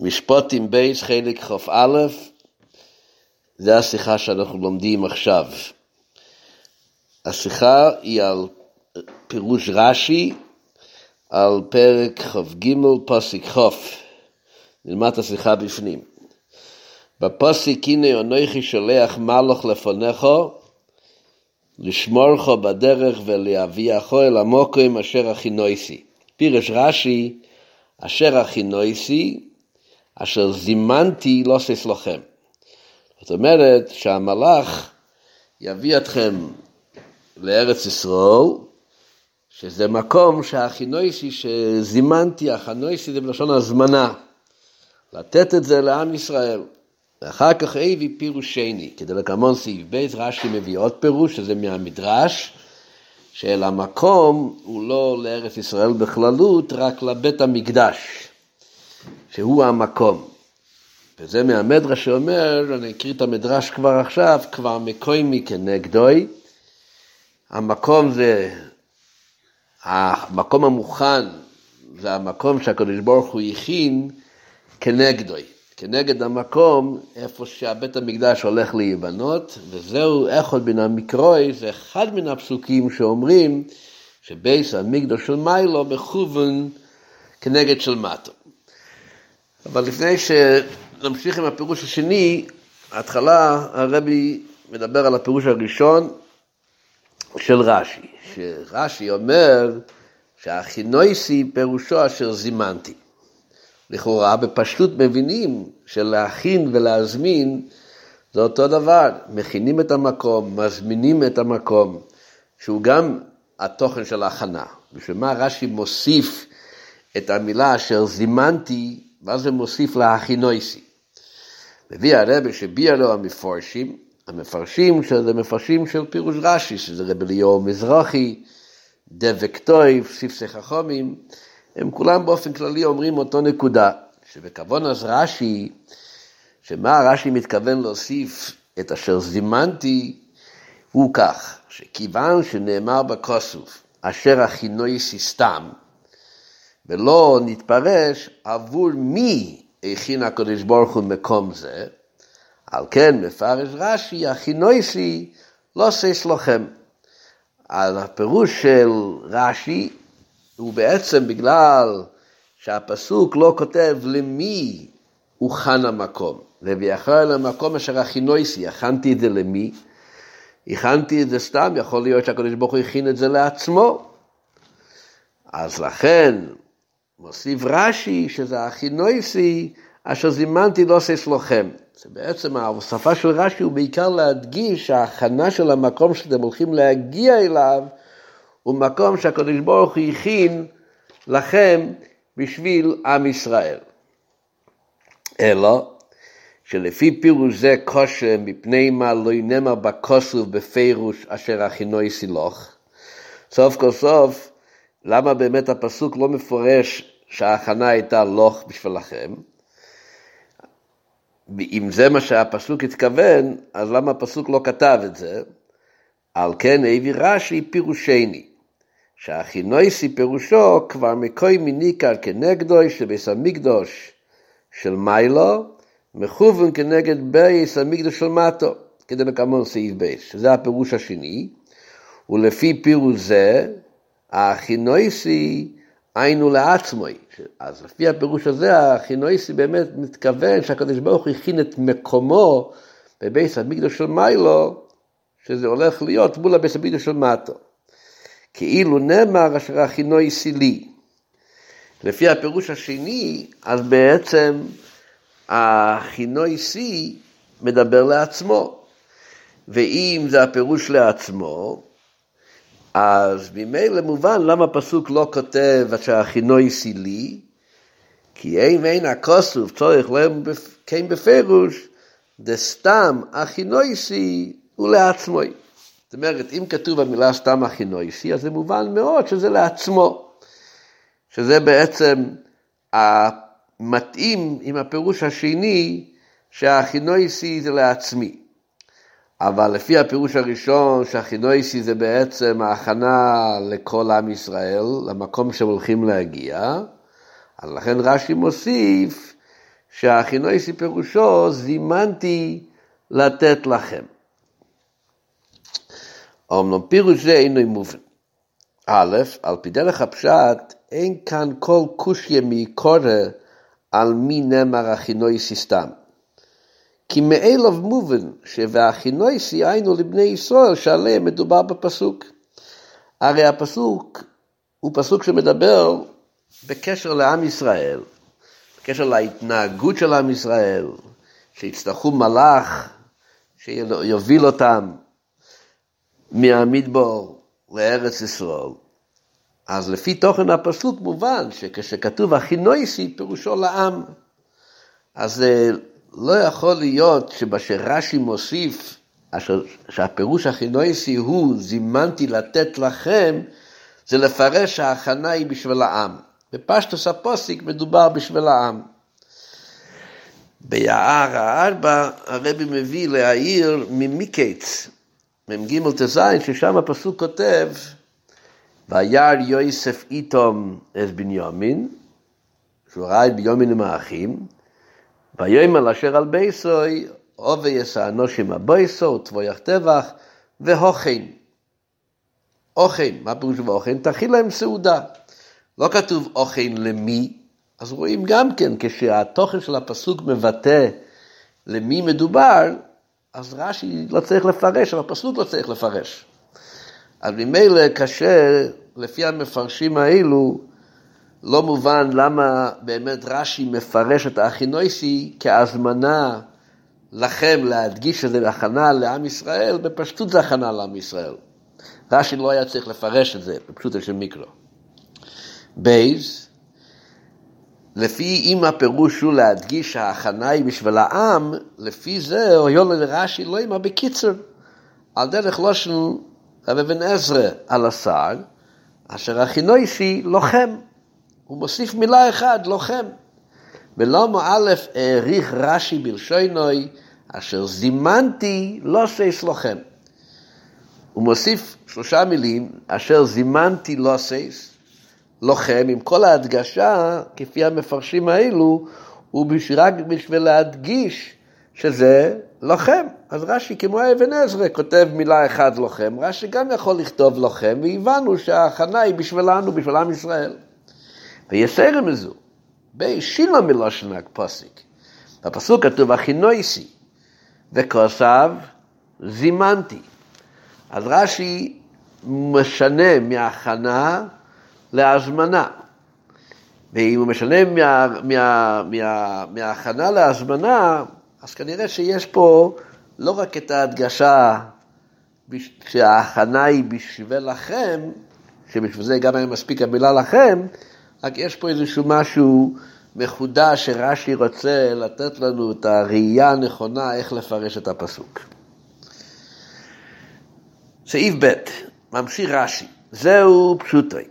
משפוטים בייס חלק כ"א, זה השיחה שאנחנו לומדים עכשיו. השיחה היא על פירוש רש"י, על פרק כ"ג פסיק כ', נלמד את השיחה בפנים. בפסיק הנה אנוכי שולח מלוך לפניך, לשמורך בדרך ולהביאך אל המוקרים אשר הכינויסי. פירש רש"י, אשר הכינויסי, אשר זימנתי לא עושה לכם. זאת אומרת שהמלאך יביא אתכם לארץ ישראל, שזה מקום שהחינויסי שזימנתי, החינויסי זה בלשון הזמנה, לתת את זה לעם ישראל. ואחר כך הביא פירוש שני, כדי לקמון סעיף בית, רש"י מביא עוד פירוש, שזה מהמדרש, של המקום הוא לא לארץ ישראל בכללות, רק לבית המקדש. שהוא המקום. וזה מהמדרש שאומר, אני אקריא את המדרש כבר עכשיו, כבר מקוימי כנגדוי. המקום זה, המקום המוכן זה המקום שהקדוש ברוך הוא הכין כנגדוי. כנגד המקום איפה שהבית המקדש הולך להיבנות, וזהו אחד מן המקרוי, זה אחד מן הפסוקים שאומרים שבייס המקדוש של מיילו מכוון כנגד של מטו. אבל לפני שנמשיך עם הפירוש השני, ההתחלה הרבי מדבר על הפירוש הראשון של רש"י, שרש"י אומר שהחינויסי פירושו אשר זימנתי. לכאורה בפשטות מבינים שלהכין ולהזמין זה אותו דבר, מכינים את המקום, מזמינים את המקום, שהוא גם התוכן של ההכנה. בשביל מה רש"י מוסיף את המילה אשר זימנתי ואז זה מוסיף להכינויסי. מביא הרבה שביע לו המפורשים, המפרשים שזה מפרשים של פירוש רש"י, שזה רב אליהו מזרחי, דבק טויב, ספסי חכומים, הם כולם באופן כללי אומרים אותו נקודה, שבכוון אז רש"י, שמה רש"י מתכוון להוסיף את אשר זימנתי, הוא כך, שכיוון שנאמר בכוסוף, אשר הכינויסי סתם, ולא נתפרש עבור מי הכין הקדוש ברוך הוא מקום זה, על כן מפרש רש"י, הכינויסי לא שש לכם. על הפירוש של רש"י הוא בעצם בגלל שהפסוק לא כותב למי הוכן המקום, אל המקום אשר הכינויסי, הכנתי את זה למי? הכנתי את זה סתם, יכול להיות שהקדוש ברוך הוא הכין את זה לעצמו. אז לכן מוסיף רש"י שזה הכינויסי אשר זימנתי לא עושה שלוחם. זה בעצם ההוספה של רש"י הוא בעיקר להדגיש שההכנה של המקום שאתם הולכים להגיע אליו הוא מקום שהקדוש ברוך הוא הכין לכם בשביל עם ישראל. אלא שלפי פירוש זה כושר מפני מה לא ינאמר בכוסוף בפירוש אשר הכינוי סילוך. סוף כל סוף, למה באמת הפסוק לא מפורש שההכנה הייתה לוך בשבילכם. אם זה מה שהפסוק התכוון, אז למה הפסוק לא כתב את זה? על כן הביא רש"י פירושני, שהכינויסי פירושו כבר מקוי מניקר כנגדו שבייס המקדוש של מיילו, מכוון כנגד בייס המקדוש של מטו, כדי לקמון סעיף בייס, שזה הפירוש השני, ולפי פירוש זה, הכינויסי היינו לעצמוי. אז לפי הפירוש הזה, החינויסי באמת מתכוון שהקדוש ברוך הוא הכין את מקומו בבית המקדוש של מיילו, שזה הולך להיות מול הבית המקדוש של מטו. כאילו נאמר אשר הכינויסי לי. לפי הפירוש השני, אז בעצם הכינויסי מדבר לעצמו. ואם זה הפירוש לעצמו, אז ממילא מובן למה הפסוק לא כותב אשר הכינוי סילי, כי אין ואין הכוסוף צורך להם כן בפירוש, דסתם הכינויסי הוא לעצמו. זאת אומרת, אם כתוב המילה סתם הכינויסי, אז זה מובן מאוד שזה לעצמו. שזה בעצם המתאים עם הפירוש השני, שהכינויסי זה לעצמי. אבל לפי הפירוש הראשון, שהחינויסי זה בעצם ההכנה לכל עם ישראל, למקום שהם הולכים להגיע, אז לכן רש"י מוסיף שהכינויסי פירושו זימנתי לתת לכם. אמנם פירוש זה אינו מובן. א', על פי דרך הפשט, אין כאן כל קושיה מקורא על מי נאמר הכינויסי סתם. כי מאליו מובן ש"והכינויסי" היינו לבני ישראל שעליהם מדובר בפסוק. הרי הפסוק הוא פסוק שמדבר בקשר לעם ישראל, בקשר להתנהגות של עם ישראל, שיצטרכו מלאך שיוביל אותם מהמדבור לארץ ישראל. אז לפי תוכן הפסוק מובן שכשכתוב הכינויסי פירושו לעם. אז זה לא יכול להיות שבשרש"י מוסיף שהפירוש הכינויסי הוא זימנתי לתת לכם, זה לפרש שההכנה היא בשביל העם. בפשטוס הפוסיק מדובר בשביל העם. ביער הארבע הרבי מביא להעיר ממיקץ, מ"ג ט"ז, ששם הפסוק כותב, וירא יוסף איתום את בנימין, שהוא ראה את בנימין עם האחים, ויאמר אשר על בייסוי, עובי יסע אנושים הבייסו, ותבויח טבח, והוכן. אוכן, מה פירוש באוכן? תכין להם סעודה. לא כתוב אוכן למי, אז רואים גם כן, כשהתוכן של הפסוק מבטא למי מדובר, אז רש"י לא צריך לפרש, אבל הפסוק לא צריך לפרש. אז ממילא קשה, לפי המפרשים האלו, לא מובן למה באמת רש"י מפרש את האחינויסי כהזמנה לכם להדגיש שזה הכנה לעם ישראל, בפשטות זה הכנה לעם ישראל. רש"י לא היה צריך לפרש את זה בפשוטו של מיקרו. בייז, לפי אם הפירוש הוא להדגיש שההכנה היא בשביל העם, לפי זה אוהיו לרש"י לא אימה בקיצר, על דרך לושן רב אבן עזרא על השר, אשר הכינויסי לוחם. הוא מוסיף מילה אחת, לוחם. ולמה א' העריך רש"י בלשונוי, אשר זימנתי לא סייס לוחם. הוא מוסיף שלושה מילים, אשר זימנתי לא סייס, לוחם, עם כל ההדגשה, כפי המפרשים האלו, הוא רק בשביל להדגיש שזה לוחם. אז רש"י, כמו אבן עזרא, כותב מילה אחת לוחם, רש"י גם יכול לכתוב לוחם, והבנו שההכנה היא בשבילנו, בשביל עם ישראל. ויסר מזו, בשילה מלושן פוסיק. בפסוק כתוב הכינויסי, וכוסף זימנתי. אז רש"י משנה מהכנה להזמנה. ואם הוא משנה מה, מה, מה, מההכנה להזמנה, אז כנראה שיש פה לא רק את ההדגשה שההכנה היא בשבילכם, שבשביל זה גם היה מספיק המילה לכם, רק יש פה איזשהו משהו מחודש שרש"י רוצה לתת לנו את הראייה הנכונה איך לפרש את הפסוק. סעיף ב', ממשיך רש"י, זהו פשוטוי,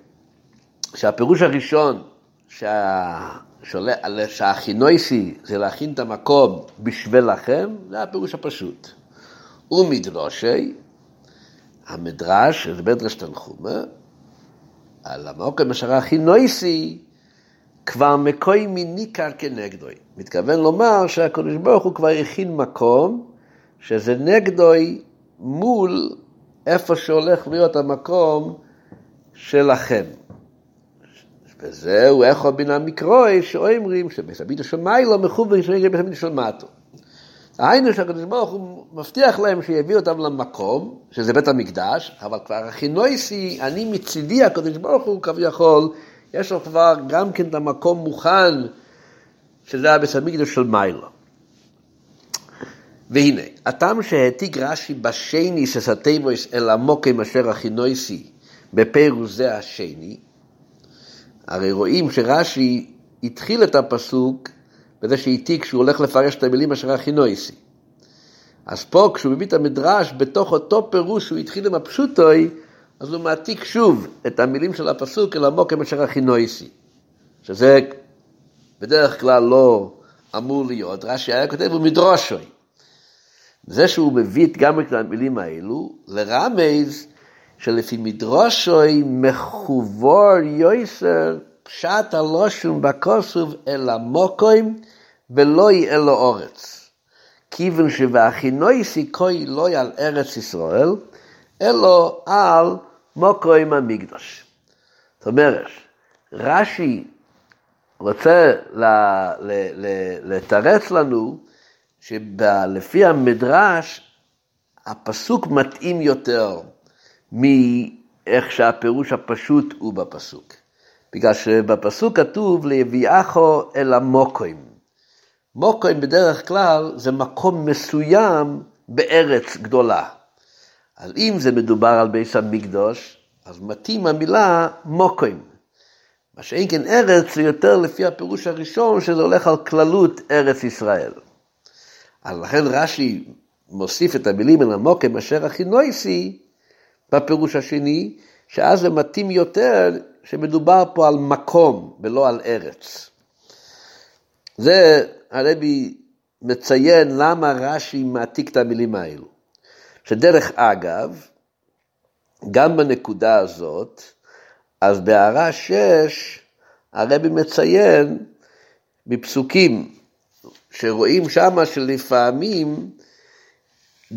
שהפירוש הראשון שה... שהכינויסי זה להכין את המקום בשבילכם, זה הפירוש הפשוט. ומדרושי, המדרש, זה מדרש תנחומה, על המוקם אשר הכינויסי, כבר מקוי מניקר כנגדוי. מתכוון לומר שהקדוש ברוך הוא כבר הכין מקום, שזה נגדוי מול איפה שהולך להיות המקום שלכם. וזהו איכו בין המקרוי שאומרים שבסביתו של מיילו מכוון שנגד בסביתו של מטו. היינו שהקדוש ברוך הוא מבטיח להם שיביא אותם למקום, שזה בית המקדש, אבל כבר הכינויסי, אני מצידי הקדוש ברוך הוא כביכול, יש לו כבר גם כן את המקום מוכן, שזה הבית המקדש של מיילו. והנה, הטעם שהעתיק רש"י בשני שסתיבויס אל המוקם אשר הכינויסי בפירוש זה השני, הרי רואים שרש"י התחיל את הפסוק בזה שהעתיק שהוא הולך לפרש את המילים אשר הכינויסי. אז פה כשהוא מביא את המדרש, בתוך אותו פירוש שהוא התחיל עם הפשוטוי, אז הוא מעתיק שוב את המילים של הפסוק אל המוקם אשר הכינויסי. שזה בדרך כלל לא אמור להיות, רש"י היה כותב הוא מדרושוי. זה שהוא מביא גם את המילים האלו, לרמז שלפי מדרושוי מחובור יויסר פשט הלושן בקוסוב אל המוקוים ולא יהיה לו אורץ. כיוון שוואחינויסי כוי לא על ארץ ישראל, אלא על מוקוים המקדוש. זאת אומרת, רש"י רוצה לתרץ לנו שלפי המדרש הפסוק מתאים יותר מאיך שהפירוש הפשוט הוא בפסוק. בגלל שבפסוק כתוב ליביאכו אל המוקוים. מוקוים בדרך כלל זה מקום מסוים בארץ גדולה. אז אם זה מדובר על בית המקדוש, אז מתאים המילה מוקוים. מה שאין כן ארץ זה יותר לפי הפירוש הראשון, שזה הולך על כללות ארץ ישראל. אז לכן רש"י מוסיף את המילים אל המוקם אשר הכי נויסי בפירוש השני, שאז זה מתאים יותר שמדובר פה על מקום ולא על ארץ. זה הרבי מציין למה רש"י מעתיק את המילים האלו. שדרך אגב, גם בנקודה הזאת, אז בהערה 6 הרבי מציין מפסוקים שרואים שמה שלפעמים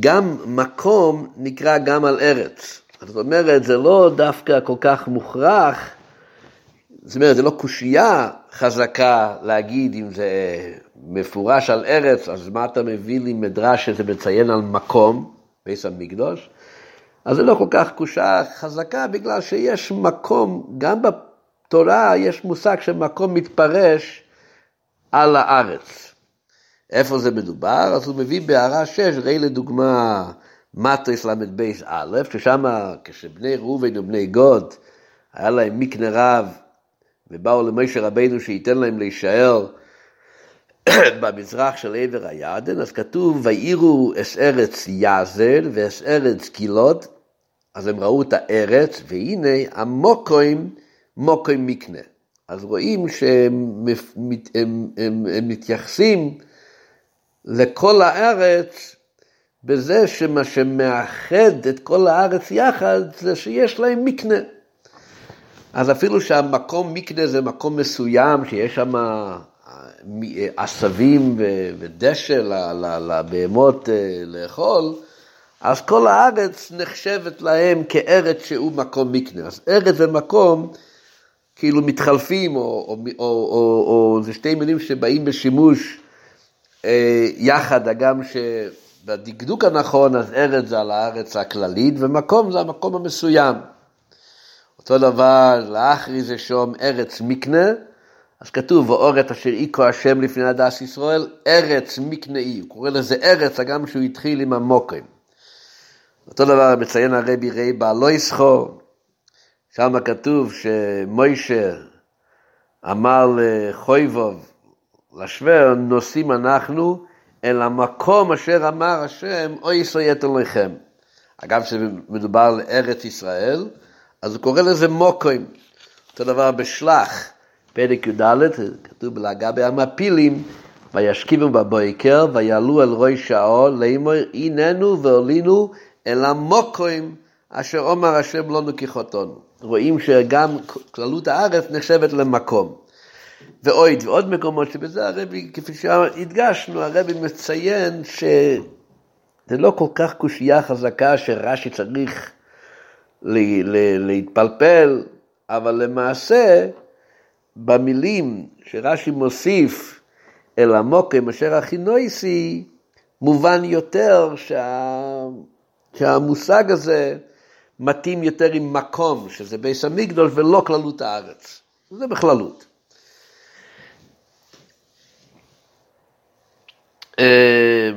גם מקום נקרא גם על ארץ. זאת אומרת, זה לא דווקא כל כך מוכרח, זאת אומרת, זה לא קושייה חזקה להגיד אם זה מפורש על ארץ, אז מה אתה מביא לי מדרש שזה מציין על מקום, בית המקדוש? אז זה לא כל כך קושייה חזקה, בגלל שיש מקום, גם בתורה יש מושג שמקום מתפרש על הארץ. איפה זה מדובר? אז הוא מביא בהערה 6, ראי לדוגמה מטריס ל"ב א', ששם כשבני ראובן ובני גוד, היה להם מקנה רב, ובאו למשה רבינו שייתן להם להישאר במזרח של עבר הירדן, אז כתוב, ויראו אס ארץ יזל ואס ארץ קילות, אז הם ראו את הארץ, והנה המוקוים, מוקוים מקנה. אז רואים שהם הם, הם, הם מתייחסים לכל הארץ בזה שמה שמאחד את כל הארץ יחד זה שיש להם מקנה. אז אפילו שהמקום מקנה זה מקום מסוים, שיש שם אה, עשבים ודשא לבהמות אה, לאכול, אז כל הארץ נחשבת להם כארץ שהוא מקום מקנה. אז ארץ ומקום כאילו מתחלפים, או, או, או, או, או זה שתי מילים שבאים בשימוש אה, יחד, הגם שבדקדוק הנכון, אז ארץ זה על הארץ הכללית, ומקום זה המקום המסוים. אותו דבר, לאחרי זה שום ארץ מקנה, אז כתוב, ואורת אשר איכו השם לפני הדס ישראל, ארץ מקנאי, הוא קורא לזה ארץ, הגם שהוא התחיל עם המוקרים. אותו דבר מציין הרבי רי בעלו יסחו, שם כתוב שמוישה אמר לחויבוב, לשוור, נוסעים אנחנו אל המקום אשר אמר השם, אוי ישראל לכם. אגב, כשמדובר על ארץ ישראל, אז הוא קורא לזה מוקוים. אותו דבר בשלח, פרק י"ד, כתוב בלגבי המפילים, וישכיבו בבויקר, ויעלו אל רוי שעו, לאמור, הננו ועלינו אל המוקוים אשר אומר השם לא נקיחותנו. רואים שגם כללות הארץ נחשבת למקום. ועוד ועוד מקומות שבזה הרבי, כפי שהדגשנו, הרבי מציין שזה לא כל כך קושייה חזקה שרש"י צריך להתפלפל, אבל למעשה במילים שרש"י מוסיף אל המוקם אשר הכי נויסי, מובן יותר שה... שהמושג הזה מתאים יותר עם מקום, שזה ביס המקדוש ולא כללות הארץ. זה בכללות. אה,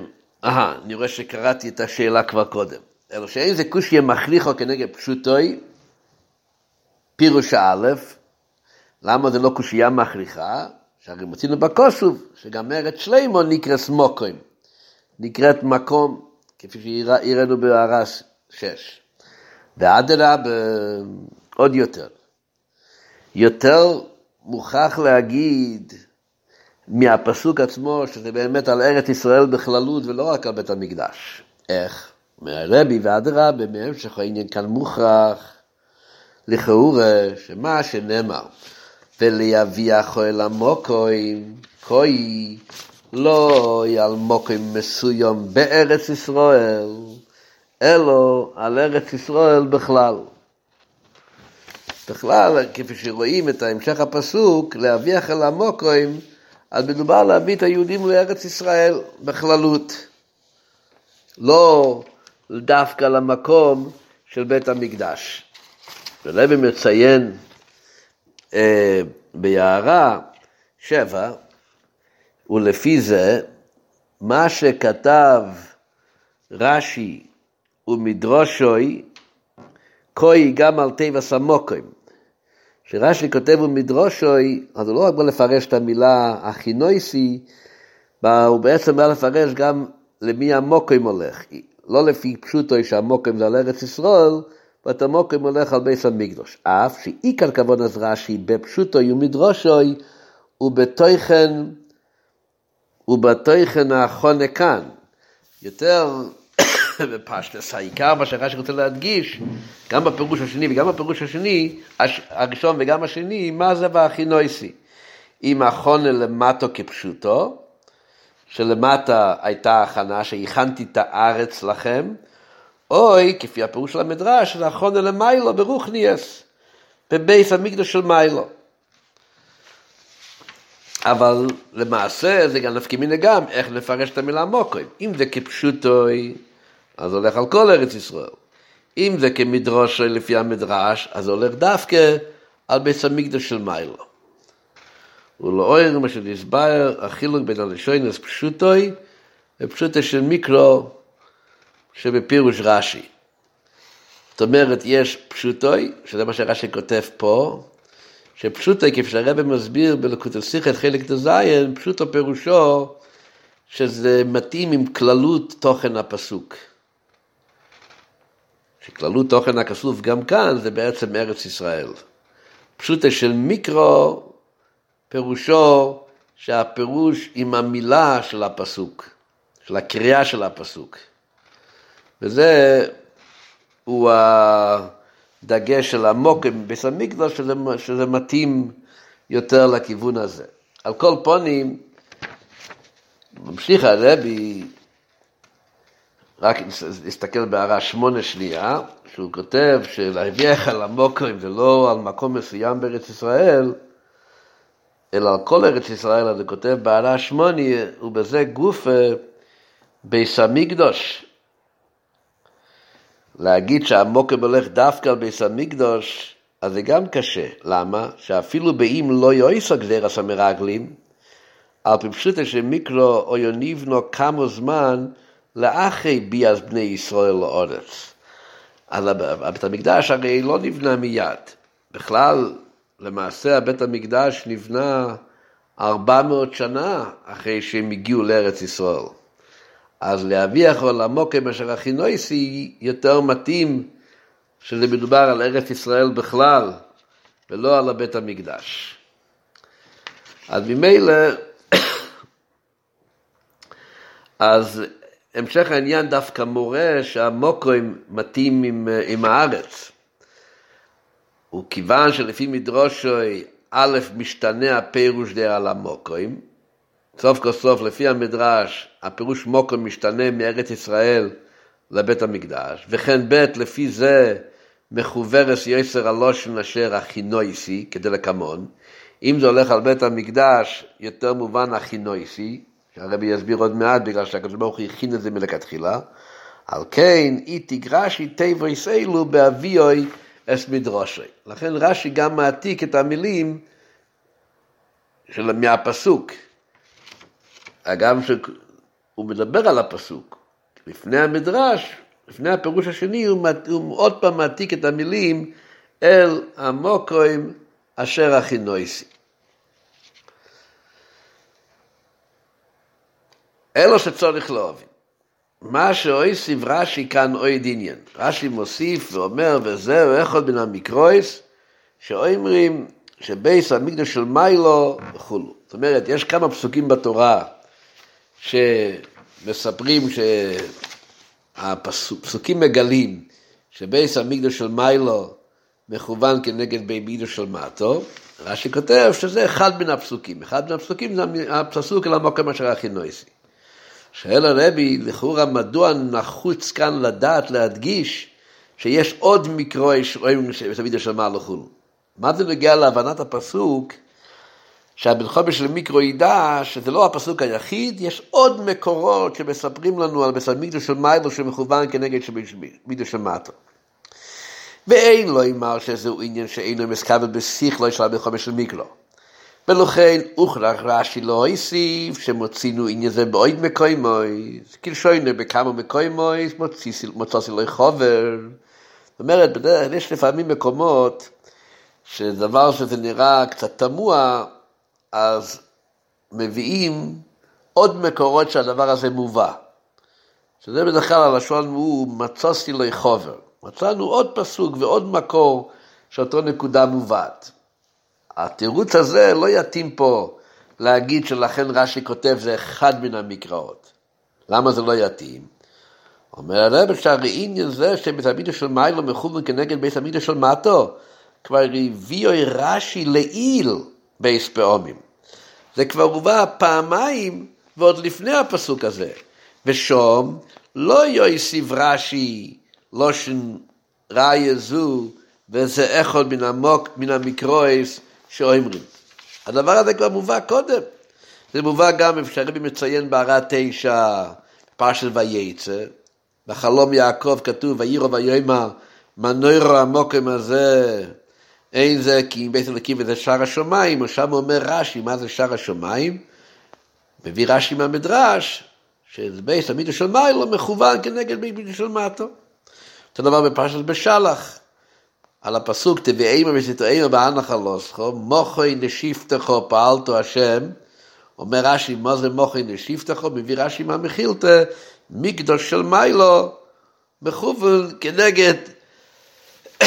אני רואה שקראתי את השאלה כבר קודם. אלא שאין זה קושיה מכריחו כנגד פשוטוי, פירוש א', למה זה לא קושייה מכריחה? שהרי מוצאינו בכוסוב, שגם ארץ שלימו נקרא סמוקוים, נקראת מקום, כפי שהראינו בהרס שש. ואדרבה, עוד יותר. יותר מוכרח להגיד מהפסוק עצמו, שזה באמת על ארץ ישראל בכללות ולא רק על בית המקדש. איך? מהרבי ואדרבה, בהמשך העניין כאן מוכרח, לכאורה, שמה שנאמר, ולהביאכו אל המוקוים, כוי, לא על מוקם מסוים בארץ ישראל, אלא על ארץ ישראל בכלל. בכלל, כפי שרואים את המשך הפסוק, להביח אל המוקרים, אז מדובר להביא את היהודים לארץ ישראל בכללות. לא דווקא למקום של בית המקדש. ולוי מציין אה, ביערה שבע, ולפי זה, מה שכתב רש"י ומדרושוי, כוי גם על טבע סמוקים. כשרש"י כותב ומדרושוי, אז הוא לא רק בא לפרש את המילה הכינויסי, הוא בעצם בא לפרש גם למי המוקים הולך. לא לפי פשוטו שהמוקים זה על ארץ ישראל, ואת המוקים הולך על בית המקדוש. אף שעיקר כבוד אז רש"י בפשוטו ומדרושוי, ובתוכן, ובתוכן החונה כאן. יותר בפשטס, העיקר מה שרש"י רוצה להדגיש, גם בפירוש השני וגם בפירוש השני, הראשון וגם השני, מה זה והכינויסי? אם החונה למטו כפשוטו, שלמטה הייתה הכנה שהכנתי את הארץ לכם, אוי, כפי הפירוש של המדרש, החונה למיילו ברוכניאס, בבייס המקדוש של מיילו. אבל למעשה זה גם נפקא מיני גם איך לפרש את המילה מוקרים. אם זה כפשוטוי, אז הולך על כל ארץ ישראל. אם זה כמדרוש לפי המדרש, אז הולך דווקא על בית המקדש של מיילו. ולאויר מה שנסבר, החילוק בין הלשוינס פשוטוי ופשוטו של מיקרו שבפירוש רש"י. זאת אומרת, יש פשוטוי, שזה מה שרש"י כותב פה, שפשוטוי, כפי שהרבא מסביר בלקוט השיחת חלק ט"ז, פשוטו פירושו שזה מתאים עם כללות תוכן הפסוק. שכללות תוכן הכסוף גם כאן זה בעצם ארץ ישראל. פשוטה של מיקרו פירושו שהפירוש עם המילה של הפסוק, של הקריאה של הפסוק. וזה הוא הדגש של המוקם בביס המקדוש, שזה, שזה מתאים יותר לכיוון הזה. על כל פונים, ממשיך הרבי רק נסתכל בהערה שמונה שנייה, שהוא כותב שלהביאך על המוקרים זה לא על מקום מסוים בארץ ישראל, אלא על כל ארץ ישראל, אז הוא כותב בהערה שמונה, ובזה גוף ביס המקדוש. להגיד שהמוקר הולך דווקא על ביס המקדוש, אז זה גם קשה. למה? שאפילו באם לא יויסו גזירס המרגלים, על פי פשוטה שמיקרו או יוניבנו כמה זמן, לאחרי ביאז בני ישראל לאורץ. אז בית המקדש הרי לא נבנה מיד. בכלל, למעשה הבית המקדש נבנה 400 שנה אחרי שהם הגיעו לארץ ישראל. אז להביא יכול עמוקי מאשר הכינויסי יותר מתאים שזה מדובר על ארץ ישראל בכלל ולא על הבית המקדש. אז ממילא, אז המשך העניין דווקא מורה שהמוקרים מתאים עם, עם הארץ. וכיוון שלפי מדרושוי, א', משתנה הפירוש על המוקרים, סוף כל סוף, לפי המדרש, הפירוש מוקרים משתנה מארץ ישראל לבית המקדש, וכן ב', לפי זה מחוברס יסר הלושן אשר הכינויסי, כדלקמון. אם זה הולך על בית המקדש, יותר מובן הכינויסי, שהרבי יסביר עוד מעט, בגלל שהקדוש ברוך הוא הכין את זה מלכתחילה. על כן, אי תגרשי תיבריס אלו באביוי אס מדרושי. לכן רש"י גם מעתיק את המילים של, מהפסוק. גם שהוא מדבר על הפסוק. לפני המדרש, לפני הפירוש השני, הוא, הוא עוד פעם מעתיק את המילים אל המוקרים אשר הכינויסי. אלו שצריך להבין. מה שאויסיב רש"י כאן אוי דניין. רש"י מוסיף ואומר, וזהו אחד מן המקרויס, שאומרים שבייס המקדוש של מיילו וכולו. זאת אומרת, יש כמה פסוקים בתורה שמספרים שהפסוקים מגלים שבייס המקדוש של מיילו מכוון כנגד בי מידו של מטו, רש"י כותב שזה אחד מן הפסוקים. אחד מן הפסוקים זה הפסוק אל המוקם אשר הכי נויסי. שואל הרבי, לכאורה מדוע נחוץ כאן לדעת, להדגיש, שיש עוד מקרוי שרואים שתמיד של מעלה חולו. מה זה נוגע להבנת הפסוק, שהבן של מיקרו ידע שזה לא הפסוק היחיד, יש עוד מקורות שמספרים לנו על המקדוש של מיילו שמכוון כנגד מקדוש של מטו. ואין לו אמר שזהו עניין שאינו מסכבל בשכלו של הבן של מיקרו. ולכן הוכרח רש"י לא הוסיף שמוצינו עניין זה בעוד מקוימוי, כלשונו בכמה מקוימוי, מוצאסי לו חובר. זאת אומרת, בדרך יש לפעמים מקומות שדבר שזה נראה קצת תמוה, אז מביאים עוד מקורות שהדבר הזה מובא. שזה בדרך כלל הלשון הוא מצוסי לו חובר. מצאנו עוד פסוק ועוד מקור שאותו נקודה מובאת. התירוץ הזה לא יתאים פה להגיד שלכן רש"י כותב זה אחד מן המקראות. למה זה לא יתאים? אומר הרב שהרי עניין זה שבית המידע של מיילו מכוון כנגד בית המידע של מטו, כבר הביאו רש"י לעיל בייס פעומים. זה כבר הובא פעמיים ועוד לפני הפסוק הזה. ושום לא יוסיף רש"י לושן ראיה זו וזה אחד מן המוק, מן המקרויס שאומרים. הדבר הזה כבר מובא קודם. זה מובא גם, אפשרי מציין בערה תשע, פרשת וייצא, בחלום יעקב כתוב, ויירו ויאמר, מנוירו המוקם הזה, אין זה כי אם בית אלוקים וזה שער השמיים, שם אומר רש"י, מה זה שער השמיים? מביא רש"י מהמדרש, שזה בית המידע של מיילו מכוון כנגד בית של מטו. אותו דבר בפרשת בשלח, על הפסוק תביאימה ותתאימה באנח הלוסכו, מוחוי נשיפתכו פעלתו השם, אומר רש"י, מה זה מוחוי נשיפתכו? מביא רש"י מהמחילתא, מקדוש של מיילו, מכוון כנגד,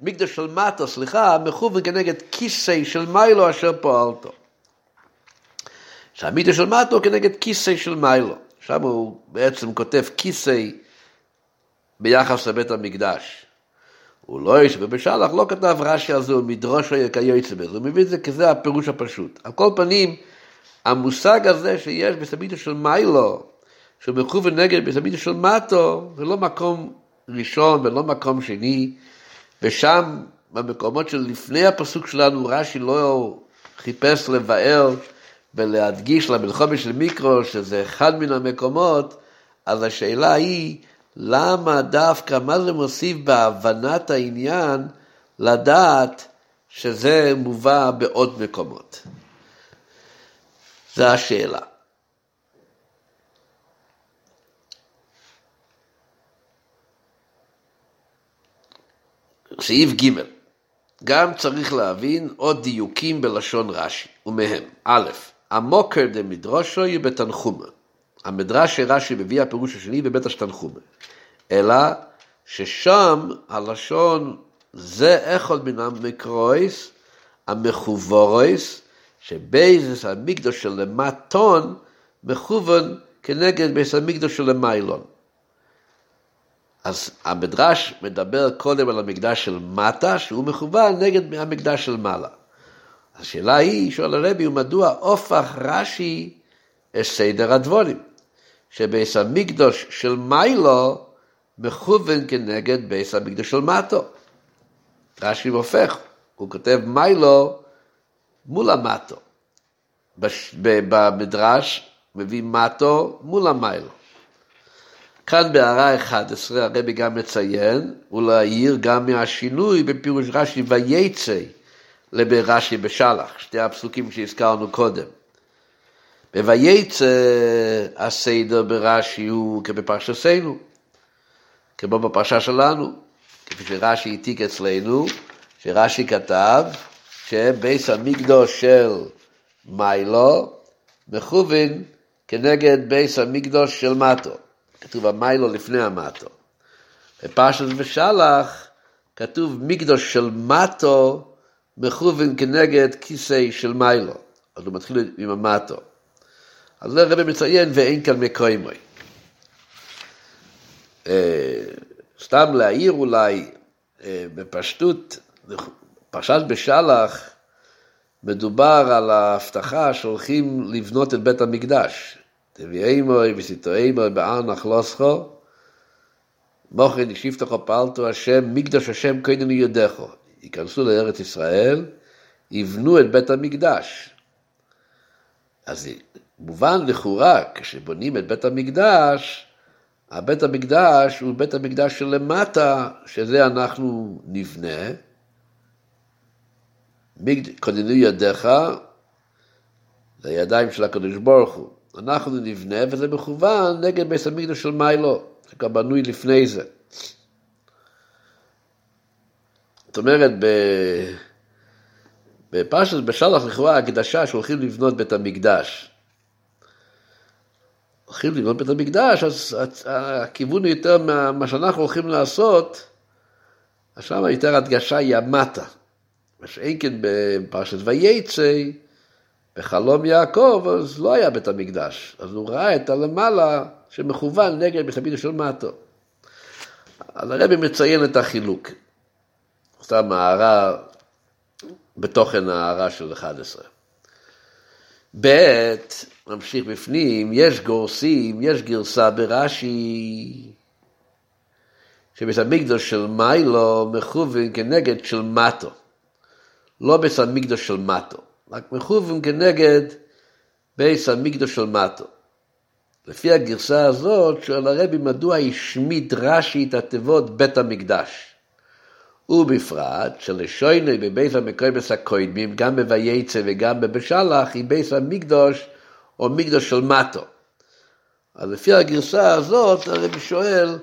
מקדוש של מטו, סליחה, מכוון כנגד כיסא של מיילו אשר פועלתו. שהמידע של מטו כנגד כיסא של מיילו. שם הוא בעצם כותב כיסא ביחס לבית המקדש. הוא לא יש, ובשלח לא כתב רש"י על זה, הוא מדרוש היה כיוצא בזה, הוא מביא את זה כזה הפירוש הפשוט. על כל פנים, המושג הזה שיש בסביתו של מיילו, שהוא מכוון נגד בסביתו של מטו, זה לא מקום ראשון ולא מקום שני, ושם, במקומות של לפני הפסוק שלנו, רש"י לא חיפש לבאר ולהדגיש למלחמה של מיקרו, שזה אחד מן המקומות, אז השאלה היא, למה דווקא, מה זה מוסיף בהבנת העניין לדעת שזה מובא בעוד מקומות? זו השאלה. סעיף ג' גם צריך להבין עוד דיוקים בלשון רש"י, ומהם, א', המוקר דמדרושו היא בתנחומה. המדרש שרש"י מביא הפירוש השני בבית זה תנחומה. אלא ששם הלשון זה אחד מן המקרויס, המחובורויס, שבייזס המקדוש של למטון מכוון כנגד בייס המקדוש של למיילון. אז המדרש מדבר קודם על המקדש של מטה, שהוא מכוון נגד המקדש של מעלה. השאלה היא, שואל הרבי, מדוע הופך רש"י את סדר הדבורים? שבייס המקדוש של מיילו מכוון כנגד בייס המקדוש של מטו. רש"י הופך, הוא כותב מיילו מול המטו. במדרש מביא מטו מול המיילו. כאן בהערה 11 הרבי גם מציין ולהעיר גם מהשינוי בפירוש רש"י וייצא לברש"י בשלח, שתי הפסוקים שהזכרנו קודם. בוייצא הסדר ברש"י הוא כבפרשתנו, כמו בפרשה שלנו, כפי שרש"י העתיק אצלנו, שרש"י כתב שבייס המקדוש של מיילו מכוון כנגד בייס המקדוש של מטו. כתוב המיילו לפני המטו. בפרשת ושלח כתוב מקדוש של מטו מכוון כנגד כיסא של מיילו. אז הוא מתחיל עם המטו. אז זה הרב מציין ואין כאן מקוימוי. אה, סתם להעיר אולי אה, בפשטות, פרשת בשלח מדובר על ההבטחה שהולכים לבנות את בית המקדש. תביאי מוי וסיטואי מוי באר נחלוסכו, מוכן ישיבתכו פעלתו השם, מקדש השם קודם יודכו. ייכנסו לארץ ישראל, יבנו את בית המקדש. אז מובן לכאורה, כשבונים את בית המקדש, הבית המקדש הוא בית המקדש שלמטה, שזה אנחנו נבנה. כוננו ידיך, זה הידיים של הקדוש ברוך הוא. אנחנו נבנה, וזה מכוון נגד בית המקדש של מיילו, שכבר בנוי לפני זה. זאת אומרת, בפרשת בשלח לכאורה הקדשה שהולכים לבנות בית המקדש. הולכים לבנות בית המקדש, אז הכיוון הוא יותר מה שאנחנו הולכים לעשות, אז שם יותר הדגשה היא המטה. מה שאין כן בפרשת וייצא, בחלום יעקב, אז לא היה בית המקדש. אז הוא ראה את הלמעלה שמכוון נגד בית המקדש של מטו. אז הרבי מציין את החילוק. סתם הערה בתוכן ההערה של 11. ב', ממשיך בפנים, יש גורסים, יש גרסה ברש"י, שבית המקדוש של מיילו מכוון כנגד של מטו, לא בית המקדוש של מטו, רק מכוון כנגד בית המקדוש של מטו. לפי הגרסה הזאת שואל הרבי מדוע השמיט רש"י את התיבות בית המקדש. ובפרט שלשוינוי בבית המקויבס הקוידמים, גם בוייצא וגם בבשלח, היא בית המקדוש או מקדוש של מטו. אז לפי הגרסה הזאת, הרבי שואל,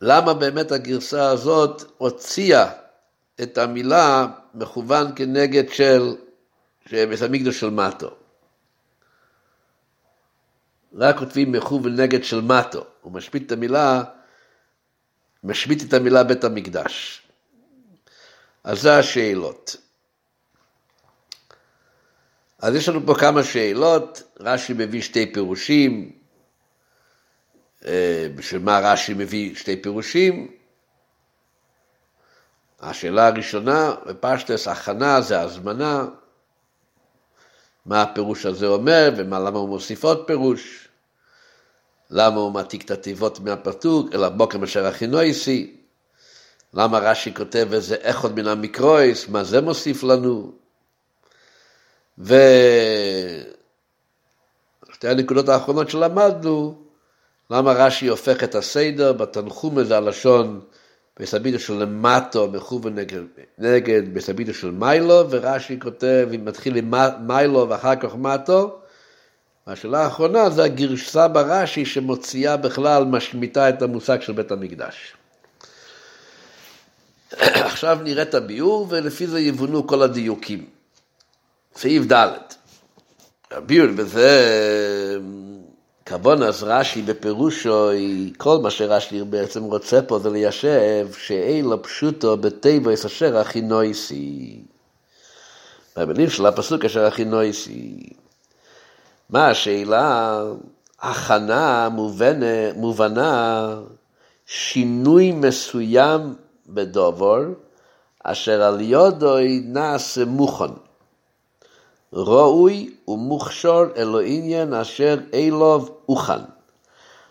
למה באמת הגרסה הזאת הוציאה את המילה מכוון כנגד של בית המקדוש של מטו. רק כותבים מכוון נגד של מטו, הוא משמיט את המילה משמיט את המילה בית המקדש. אז זה השאלות. אז יש לנו פה כמה שאלות, רש"י מביא שתי פירושים, אה, בשביל מה רש"י מביא שתי פירושים? השאלה הראשונה, בפשטס הכנה זה הזמנה, מה הפירוש הזה אומר ולמה הוא מוסיף עוד פירוש. למה הוא מעתיק את התיבות מהפתוק, אלא בוקר מאשר הכינויסי, למה רש"י כותב איזה איכות מן המקרויס, מה זה מוסיף לנו? ושתי הנקודות האחרונות שלמדנו, למה רש"י הופך את הסדר בתנחום הזה הלשון בסבידו של למטו מכוון נגד, נגד בסבידו של מיילו, ורש"י כותב, אם מתחיל עם מיילו ואחר כך מטו, והשאלה האחרונה זה הגרסה ברש"י שמוציאה בכלל, משמיטה את המושג של בית המקדש. עכשיו נראה את הביאור ולפי זה יבונו כל הדיוקים. סעיף ד' הביאור בזה כבון אז רש"י בפירושו, כל מה שרש"י בעצם רוצה פה זה ליישב שאילו פשוטו בטבע אשר הכי נויסי. במילים של הפסוק אשר הכי נויסי. מה השאלה? הכנה מובנה, מובנה, שינוי מסוים בדובור, אשר על יודוי נעשה מוכן. ראוי ומוכשר אלו עניין אשר אילוב אוכן.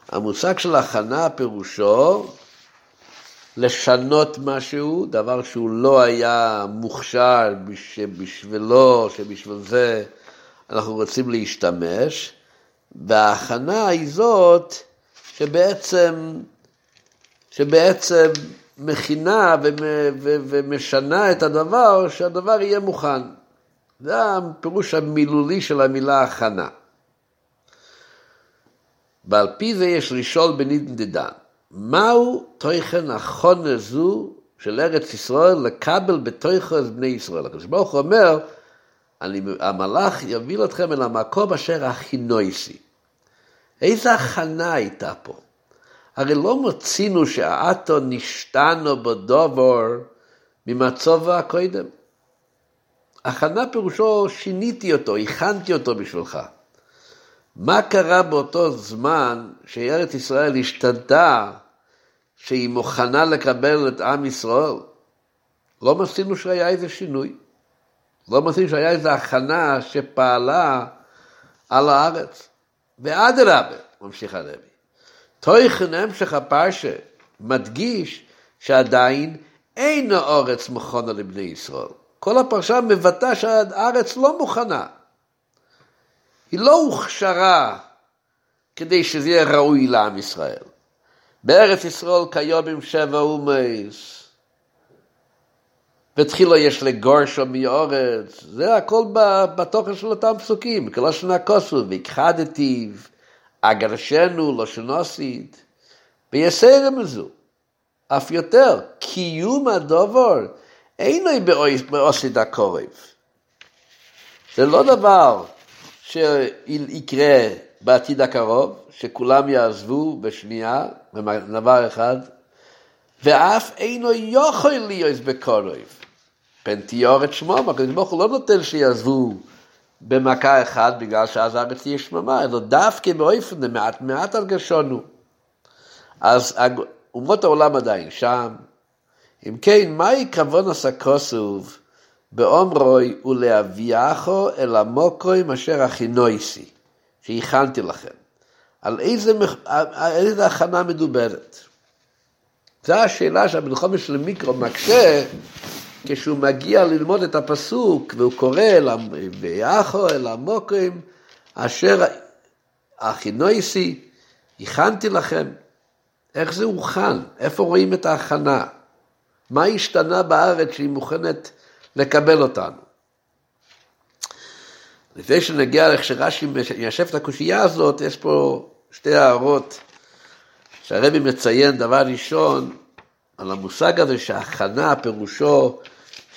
המושג של הכנה פירושו לשנות משהו, דבר שהוא לא היה מוכשר בשבילו, שבשביל זה אנחנו רוצים להשתמש, וההכנה היא זאת שבעצם, שבעצם מכינה ומשנה את הדבר, שהדבר יהיה מוכן. זה הפירוש המילולי של המילה הכנה. ועל פי זה יש לשאול בנידן דדן, מהו תוכן החונה זו של ארץ ישראל לקבל בתוכו את בני ישראל? הקדוש ברוך הוא אומר, אני, המלאך יביא אתכם אל המקום אשר הכי נויסי. איזה הכנה הייתה פה? הרי לא מצינו שעתו נשתנו בדובור ממצוב הקודם. הכנה פירושו שיניתי אותו, הכנתי אותו בשבילך. מה קרה באותו זמן שארץ ישראל השתנתה, שהיא מוכנה לקבל את עם ישראל? לא מצינו שהיה איזה שינוי. לא מוצאים שהיה איזו הכנה שפעלה על הארץ. ואדרבה, ממשיך הרבי, תויכן המשך הפרשה מדגיש שעדיין אין הארץ מוכנה לבני ישראל. כל הפרשה מבטא שהארץ לא מוכנה. היא לא הוכשרה כדי שזה יהיה ראוי לעם ישראל. בארץ ישראל כיום עם שבע אומייס. ותחילו יש לגורשו מאורץ, זה הכל בתוכן של אותם פסוקים, כלושן הכוסו, והכחדתיו, אגרשנו, לא שנוסית, ויסרם מזו. אף יותר, קיום הדובר אינו באוסיד הקורב. זה לא דבר שיקרה בעתיד הקרוב, שכולם יעזבו בשנייה, דבר אחד, ואף אינו יכול להיות בקורב. פן תיאורת שמום, הקדוש ברוך הוא לא נותן שיעזבו במכה אחת בגלל שאז הארץ תהיה שממה, אלא דווקא באופן למעט מעט הרגשונו. אז אומות העולם עדיין שם. אם כן, מהי כוון הסקוסוב באומרוי ולהביאכו אל המוקוים אשר הכינויסי, שהכנתי לכם. על איזה, על איזה הכנה מדוברת. זו השאלה שהמלחומת של מיקרו מקשה כשהוא מגיע ללמוד את הפסוק והוא קורא ויחו אל המוקרים אשר הכינויסי, הכנתי לכם. איך זה הוכן? איפה רואים את ההכנה? מה השתנה בארץ שהיא מוכנת לקבל אותנו? לפני שנגיע איך שרש"י מיישב את הקושייה הזאת, יש פה שתי הערות שהרבי מציין דבר ראשון על המושג הזה שהכנה פירושו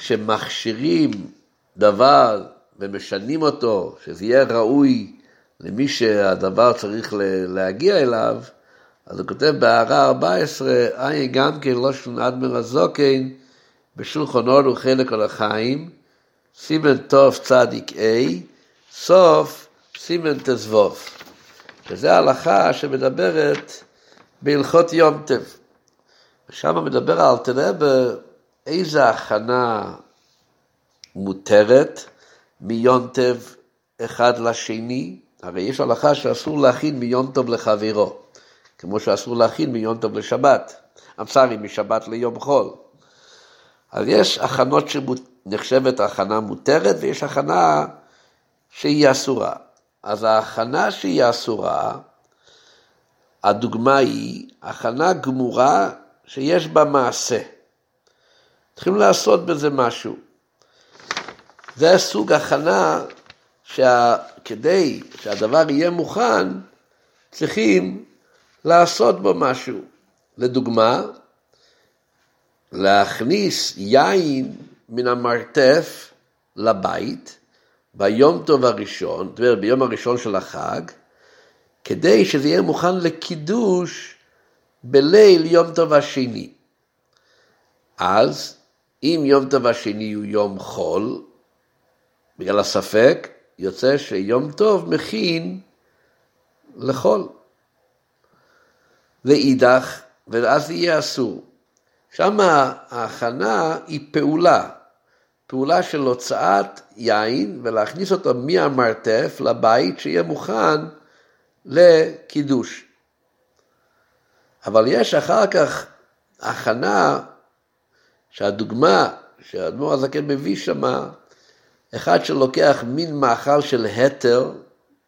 שמכשירים דבר ומשנים אותו, שזה יהיה ראוי למי שהדבר צריך להגיע אליו, אז הוא כותב בהערה 14, אי גם כן לא שון אדמר הזוקן, בשולחון אור וחלק על החיים, סימן טוב צדיק A, סוף סימן תזבוב. וזו ההלכה שמדברת בהלכות יום טב. ושם מדבר על תראה באיזה הכנה מותרת מיום טב אחד לשני, הרי יש הלכה שאסור להכין מיום טוב לחברו, כמו שאסור להכין מיום טוב לשבת, אמסרי משבת ליום חול. אז יש הכנות שנחשבת הכנה מותרת ויש הכנה שהיא אסורה. אז ההכנה שהיא אסורה, הדוגמה היא הכנה גמורה שיש בה מעשה. צריכים לעשות בזה משהו. זה סוג הכנה שכדי שהדבר יהיה מוכן, צריכים לעשות בו משהו. לדוגמה, להכניס יין מן המרתף לבית ביום טוב הראשון, זאת אומרת ביום הראשון של החג, כדי שזה יהיה מוכן לקידוש בליל יום טוב השני. אז אם יום טוב השני הוא יום חול, בגלל הספק, יוצא שיום טוב מכין לחול. ואידך, ואז יהיה אסור. שם ההכנה היא פעולה, פעולה של הוצאת יין ולהכניס אותו מהמרתף לבית שיהיה מוכן לקידוש. אבל יש אחר כך הכנה שהדוגמה שהאדמו"ר הזקן מביא שמה, אחד שלוקח מין מאכל של התר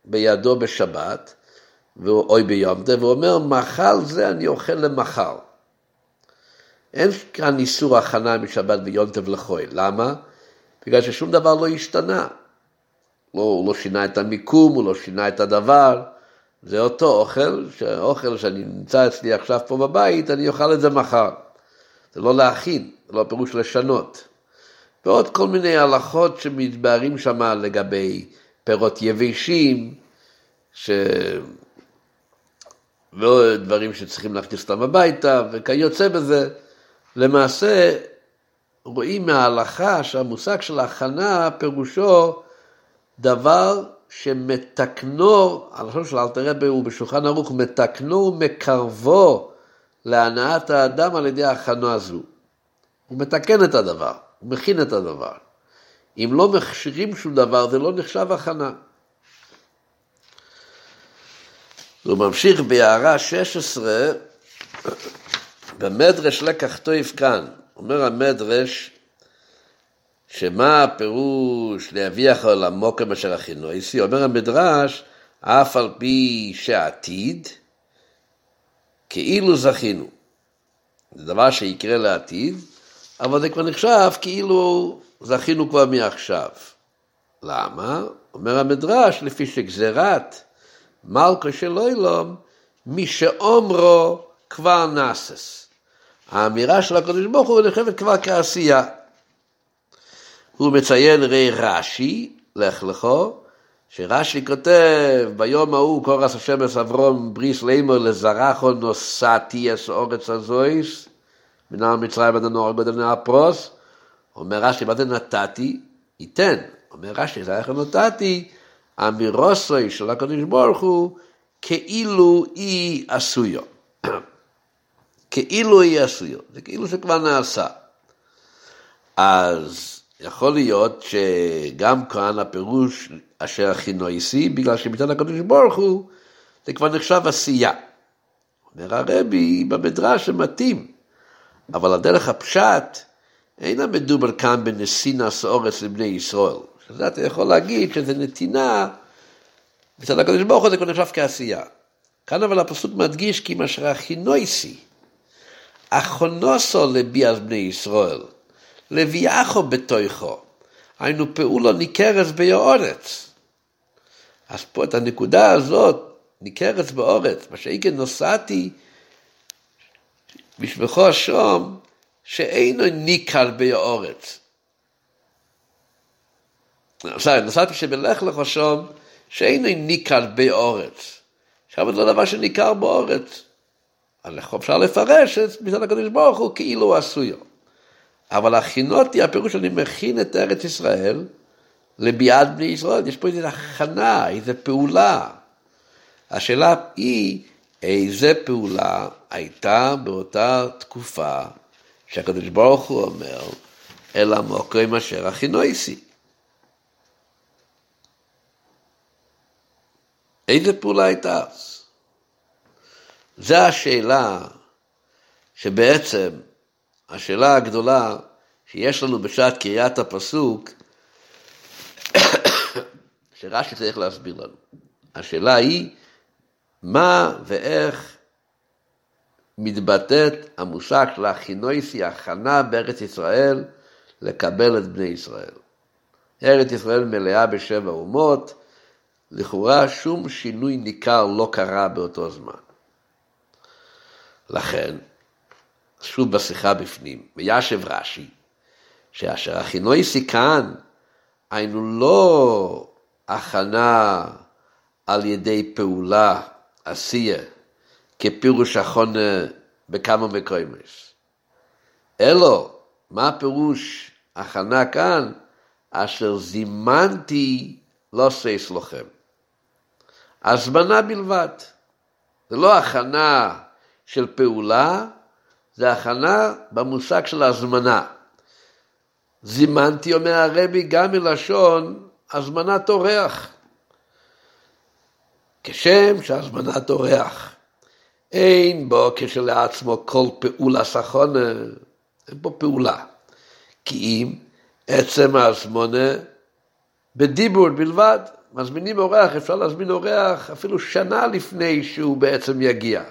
בידו בשבת, אוי ביום טוב, ואומר, מאכל זה אני אוכל למחר. אין כאן איסור הכנה משבת ויום טוב לחוי. למה? בגלל ששום דבר לא השתנה. לא, הוא לא שינה את המיקום, הוא לא שינה את הדבר. זה אותו אוכל, שאוכל שאני נמצא אצלי עכשיו פה בבית, אני אוכל את זה מחר. זה לא להכין, זה לא פירוש לשנות. ועוד כל מיני הלכות שמתבהרים שם לגבי פירות יבשים, ש... ועוד דברים שצריכים להכניס אותם הביתה, וכיוצא בזה. למעשה, רואים מההלכה שהמושג של הכנה פירושו דבר שמתקנו, הלשון של אלתר רבי הוא בשולחן ערוך, מתקנו ומקרבו להנאת האדם על ידי ההכנה הזו. הוא מתקן את הדבר, הוא מכין את הדבר. אם לא מכשירים שום דבר, זה לא נחשב הכנה. הוא ממשיך בהערה 16, במדרש לקח טויף כאן, אומר המדרש, שמה הפירוש להביח המוקם אשר הכינויסי? אומר המדרש, אף על פי שעתיד, כאילו זכינו. זה דבר שיקרה לעתיד, אבל זה כבר נחשב כאילו זכינו כבר מעכשיו. למה? אומר המדרש, לפי שגזירת מלכו של אילום, מי שאומרו כבר נסס. האמירה של הקדוש ברוך הוא נחשבת כבר כעשייה. הוא מציין רי רש"י, לך לכו, שרש"י כותב, ביום ההוא קורס השם את אברום בריס לימור לזרחו נוסעתי אס אורץ הזויס, מנהר מצרים עד הנוער גודל הפרוס, אומר רש"י, מה זה נתתי? ייתן. אומר רש"י, זה איך נתתי, אמירוסוי של הקדוש ברוך הוא, כאילו היא עשויו. כאילו היא עשויו, זה כאילו שכבר נעשה. אז יכול להיות שגם כאן הפירוש אשר הכי נויסי, בגלל שמצד הקדוש ברוך הוא, זה כבר נחשב עשייה. אומר הרבי במדרש שמתאים, אבל הדרך הפשט, אינה מדובר כאן בנסינס אורץ לבני ישראל. שזה אתה יכול להגיד שזה נתינה, מצד הקדוש ברוך הוא זה כבר נחשב כעשייה. כאן אבל הפסוק מדגיש כי מה שרחי נויסי, אחונוסו לביאז בני ישראל. לביאחו בתוכו, היינו פעולו ניכרס באורץ. אז פה את הנקודה הזאת, ניכרס באורץ, מה שהייתי נוסעתי בשבחו השום, שאינו ניכר באורץ. סליחה, נסעתי שבלך לך שום, שאינו ניכר באורץ. עכשיו זה לא דבר שניכר באורץ. אז אפשר לפרש את מצד הקדוש ברוך הוא כאילו עשויו. אבל הכינותי, הפירוש אני מכין את ארץ ישראל לביאת בני ישראל. יש פה איזו הכנה, איזו פעולה. השאלה היא, איזה פעולה הייתה באותה תקופה שהקדוש ברוך הוא אומר, אל המוקרים אשר הכינויסי. איזה פעולה הייתה אז? זו השאלה שבעצם השאלה הגדולה שיש לנו בשעת קריאת הפסוק, שרש"י צריך להסביר לנו. השאלה היא, מה ואיך מתבטאת המושג של החינויסי, הכנה בארץ ישראל, לקבל את בני ישראל. ארץ ישראל מלאה בשבע אומות, לכאורה שום שינוי ניכר לא קרה באותו זמן. לכן, שוב בשיחה בפנים, וישב רש"י, שאשר הכינויסי כאן, היינו לא הכנה על ידי פעולה, עשייה, כפירוש החונה בכמה מקומות. אלו, מה הפירוש הכנה כאן? אשר זימנתי לא סייס לכם. הזמנה בלבד. זה לא הכנה של פעולה, זה הכנה במושג של הזמנה. זימנתי, אומר הרבי, גם מלשון הזמנת אורח. כשם שהזמנת אורח אין בו כשלעצמו כל פעולה סחונה, אין בו פעולה. כי אם עצם ההזמונה בדיבור בלבד, מזמינים אורח, אפשר להזמין אורח אפילו שנה לפני שהוא בעצם יגיע.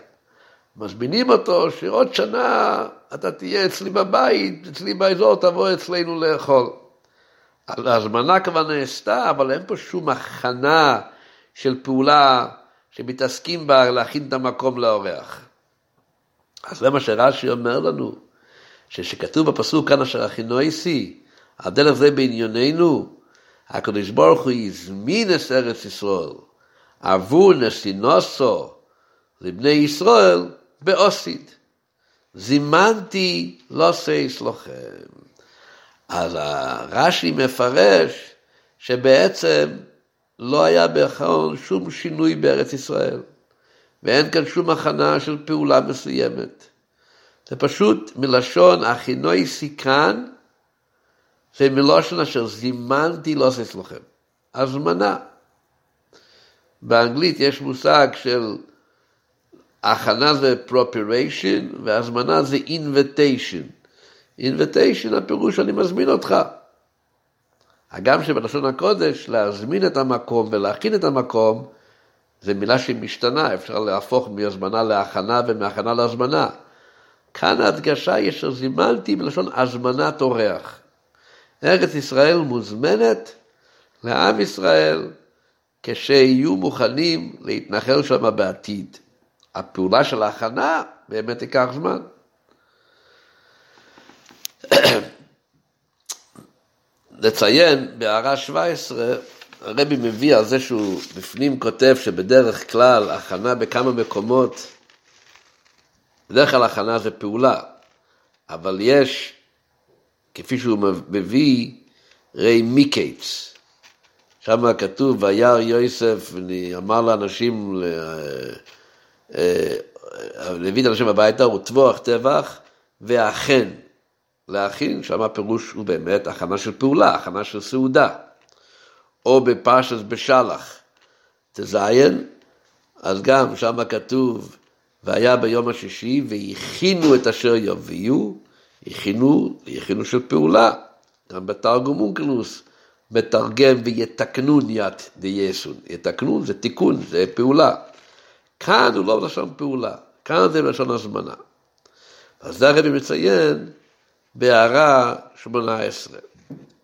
מזמינים אותו שעוד שנה אתה תהיה אצלי בבית, אצלי באזור, תבוא אצלנו לאכול. ההזמנה כבר נעשתה, אבל אין פה שום הכנה של פעולה שמתעסקים בה להכין את המקום לאורח. אז זה מה שרש"י אומר לנו, שכתוב בפסוק כאן אשר הכינויסי, הדרך זה בענייננו, הקדוש ברוך הוא הזמין את ארץ ישראל עבור נסינוסו לבני ישראל באוסיד. זימנתי לא סייס לכם. אז הרש"י מפרש שבעצם לא היה בכלל שום שינוי בארץ ישראל, ואין כאן שום הכנה של פעולה מסוימת. זה פשוט מלשון הכינוי סיכן, זה מלושן אשר זימנתי לא עושה אצלכם. הזמנה. באנגלית יש מושג של הכנה זה preparation והזמנה זה invitation. invitation הפירוש אני מזמין אותך. הגם שבלשון הקודש להזמין את המקום ולהכין את המקום זה מילה שהיא משתנה, אפשר להפוך מהזמנה להכנה ומהכנה להזמנה. כאן ההדגשה היא שזימנתי בלשון הזמנת אורח. ארץ ישראל מוזמנת לעם ישראל כשיהיו מוכנים להתנחל שם בעתיד. הפעולה של ההכנה באמת תיקח זמן. לציין בהערה 17, הרבי מביא על זה שהוא בפנים כותב שבדרך כלל הכנה בכמה מקומות, בדרך כלל הכנה זה פעולה, אבל יש, כפי שהוא מביא, רי מיקייטס. שם כתוב, וירא יוסף, אמר לאנשים, להביא את אנשים הביתה, וטבוח טבח, ואכן. להכין, שם הפירוש הוא באמת הכנה של פעולה, הכנה של סעודה. או בפרשת בשלח, תזיין, אז גם שם כתוב, והיה ביום השישי, והכינו את אשר יביאו, הכינו, הכינו של פעולה. גם בתרגום אונקלוס מתרגם ויתקנון יד דייסון. יתקנון זה תיקון, זה פעולה. כאן הוא לא בלשון פעולה, כאן זה בלשון הזמנה. אז זה הרבי מציין בהערה 18,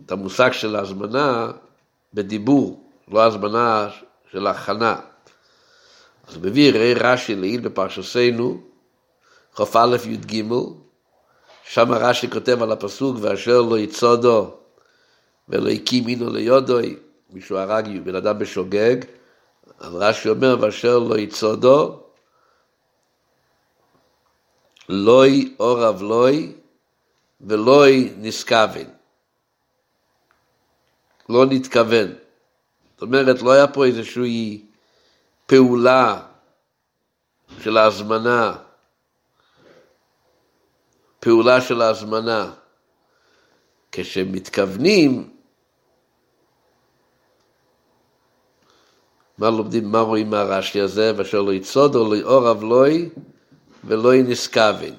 את המושג של ההזמנה בדיבור, לא הזמנה של הכנה. אז מביא ראי רש"י לעיל בפרשסנו, כ"א י"ג, שם רש"י כותב על הפסוק, ואשר לא יצודו ולא הקים אינו ליודוי, מישהו הרג בן אדם בשוגג, אז רש"י אומר, ואשר לא יצודו, לוי אורב לוי ולוי נשכוון. לא נתכוון. זאת אומרת, לא היה פה איזושהי פעולה של ההזמנה, פעולה של ההזמנה. כשמתכוונים, מה לומדים, מה רואים מהרש"י הזה, ואשר לא יצוד או לא יאור אבלוי ולא ינסכוון,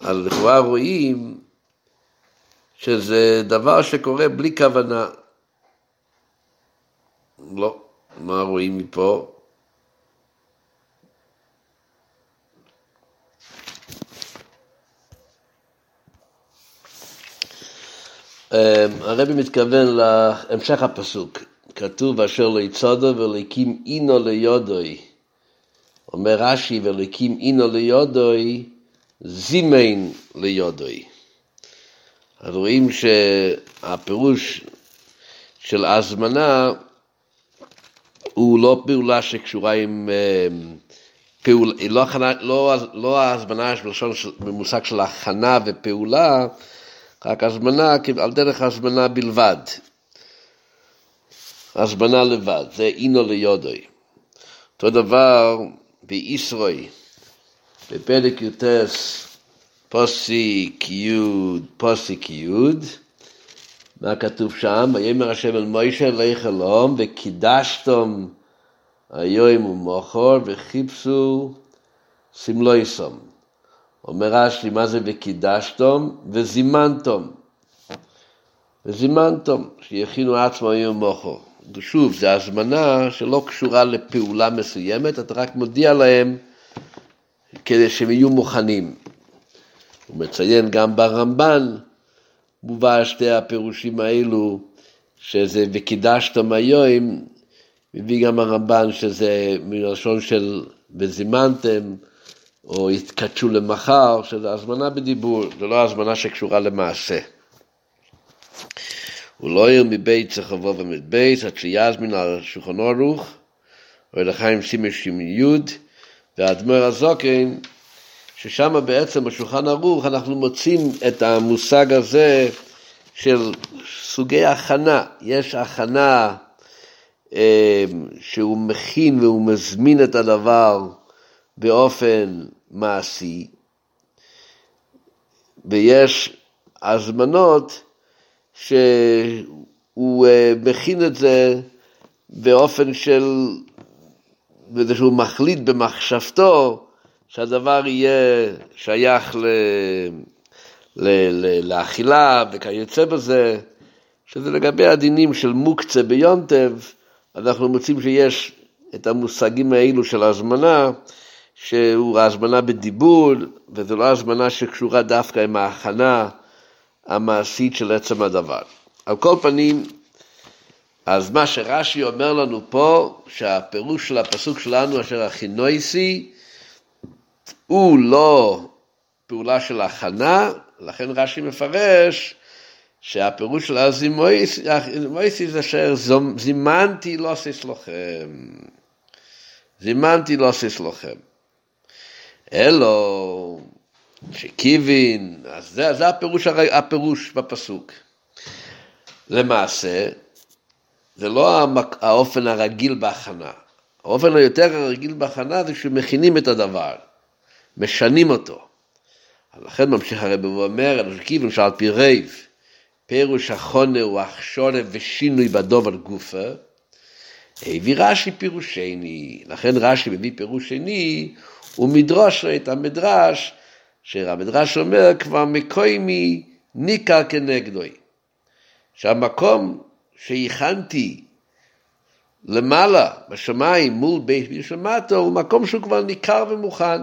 אז לכאורה רואים שזה דבר שקורה בלי כוונה. לא, מה רואים מפה? הרבי מתכוון להמשך הפסוק, כתוב אשר לא יצודו ולהקים אינו ליודוי. אומר רש"י ולהקים אינו ליודוי זימיין ליודוי. אז רואים שהפירוש של הזמנה הוא לא פעולה שקשורה עם אמ, פעולה, לא, לא, לא ההזמנה במושג של הכנה ופעולה, רק הזמנה על דרך הזמנה בלבד. הזמנה לבד, זה אינו ליודוי. אותו דבר בישרוי, בפרק י"ס, פוסיק י', פוסיק י', מה כתוב שם? ויאמר השם אל מוישה אלי חלום וקידשתם היום ומוחר וחיפשו סמלויסום. אומר רש"י, מה זה וקידשתם? וזימנתם. וזימנתם, שיכינו עצמם היום ומוחר. שוב, זו הזמנה שלא קשורה לפעולה מסוימת, אתה רק מודיע להם כדי שהם יהיו מוכנים. הוא מציין גם ברמב"ן, מובא שתי הפירושים האלו, שזה וקידשתם היום, מביא גם הרמב"ן שזה מלשון של וזימנתם, או התקדשו למחר, שזה הזמנה בדיבור, זה לא הזמנה שקשורה למעשה. הוא לא יהיה מבית צחבו ומבית, עד שיזמין על שולחן אורוך, או לחיים שימש עם יוד, והאדמו"ר הזוקן, ששם בעצם בשולחן ערוך אנחנו מוצאים את המושג הזה של סוגי הכנה. יש הכנה אה, שהוא מכין והוא מזמין את הדבר באופן מעשי, ויש הזמנות שהוא אה, מכין את זה באופן של, בזה שהוא מחליט במחשבתו שהדבר יהיה שייך ל, ל, ל, לאכילה וכיוצא בזה, שזה לגבי הדינים של מוקצה ביונטב, אנחנו מוצאים שיש את המושגים האלו של הזמנה, שהוא ההזמנה בדיבור, וזו לא הזמנה שקשורה דווקא עם ההכנה המעשית של עצם הדבר. על כל פנים, אז מה שרש"י אומר לנו פה, שהפירוש של הפסוק שלנו, אשר הכינויסי, הוא לא פעולה של הכנה, לכן רש"י מפרש שהפירוש של הזימויסי זה אשר זימנתי לא לכם. זימנתי לא לכם. אלו שקיבין, אז זה, זה הפירוש, הפירוש בפסוק. למעשה, זה לא האופן הרגיל בהכנה. האופן היותר הרגיל בהכנה זה שמכינים את הדבר, משנים אותו. לכן ממשיך הרב ואומר, על שכיוון שעל פי רייב, פירוש החונה הוא הכשורה ושינוי בדובר גופה, הביא רש"י פירוש שני, לכן רש"י מביא פירוש שני, הוא מדרוש את המדרש, שהמדרש אומר כבר מקוימי ניכר כנגדוי. שהמקום שהכנתי למעלה, בשמיים, מול בית משמטו, הוא מקום שהוא כבר ניכר ומוכן.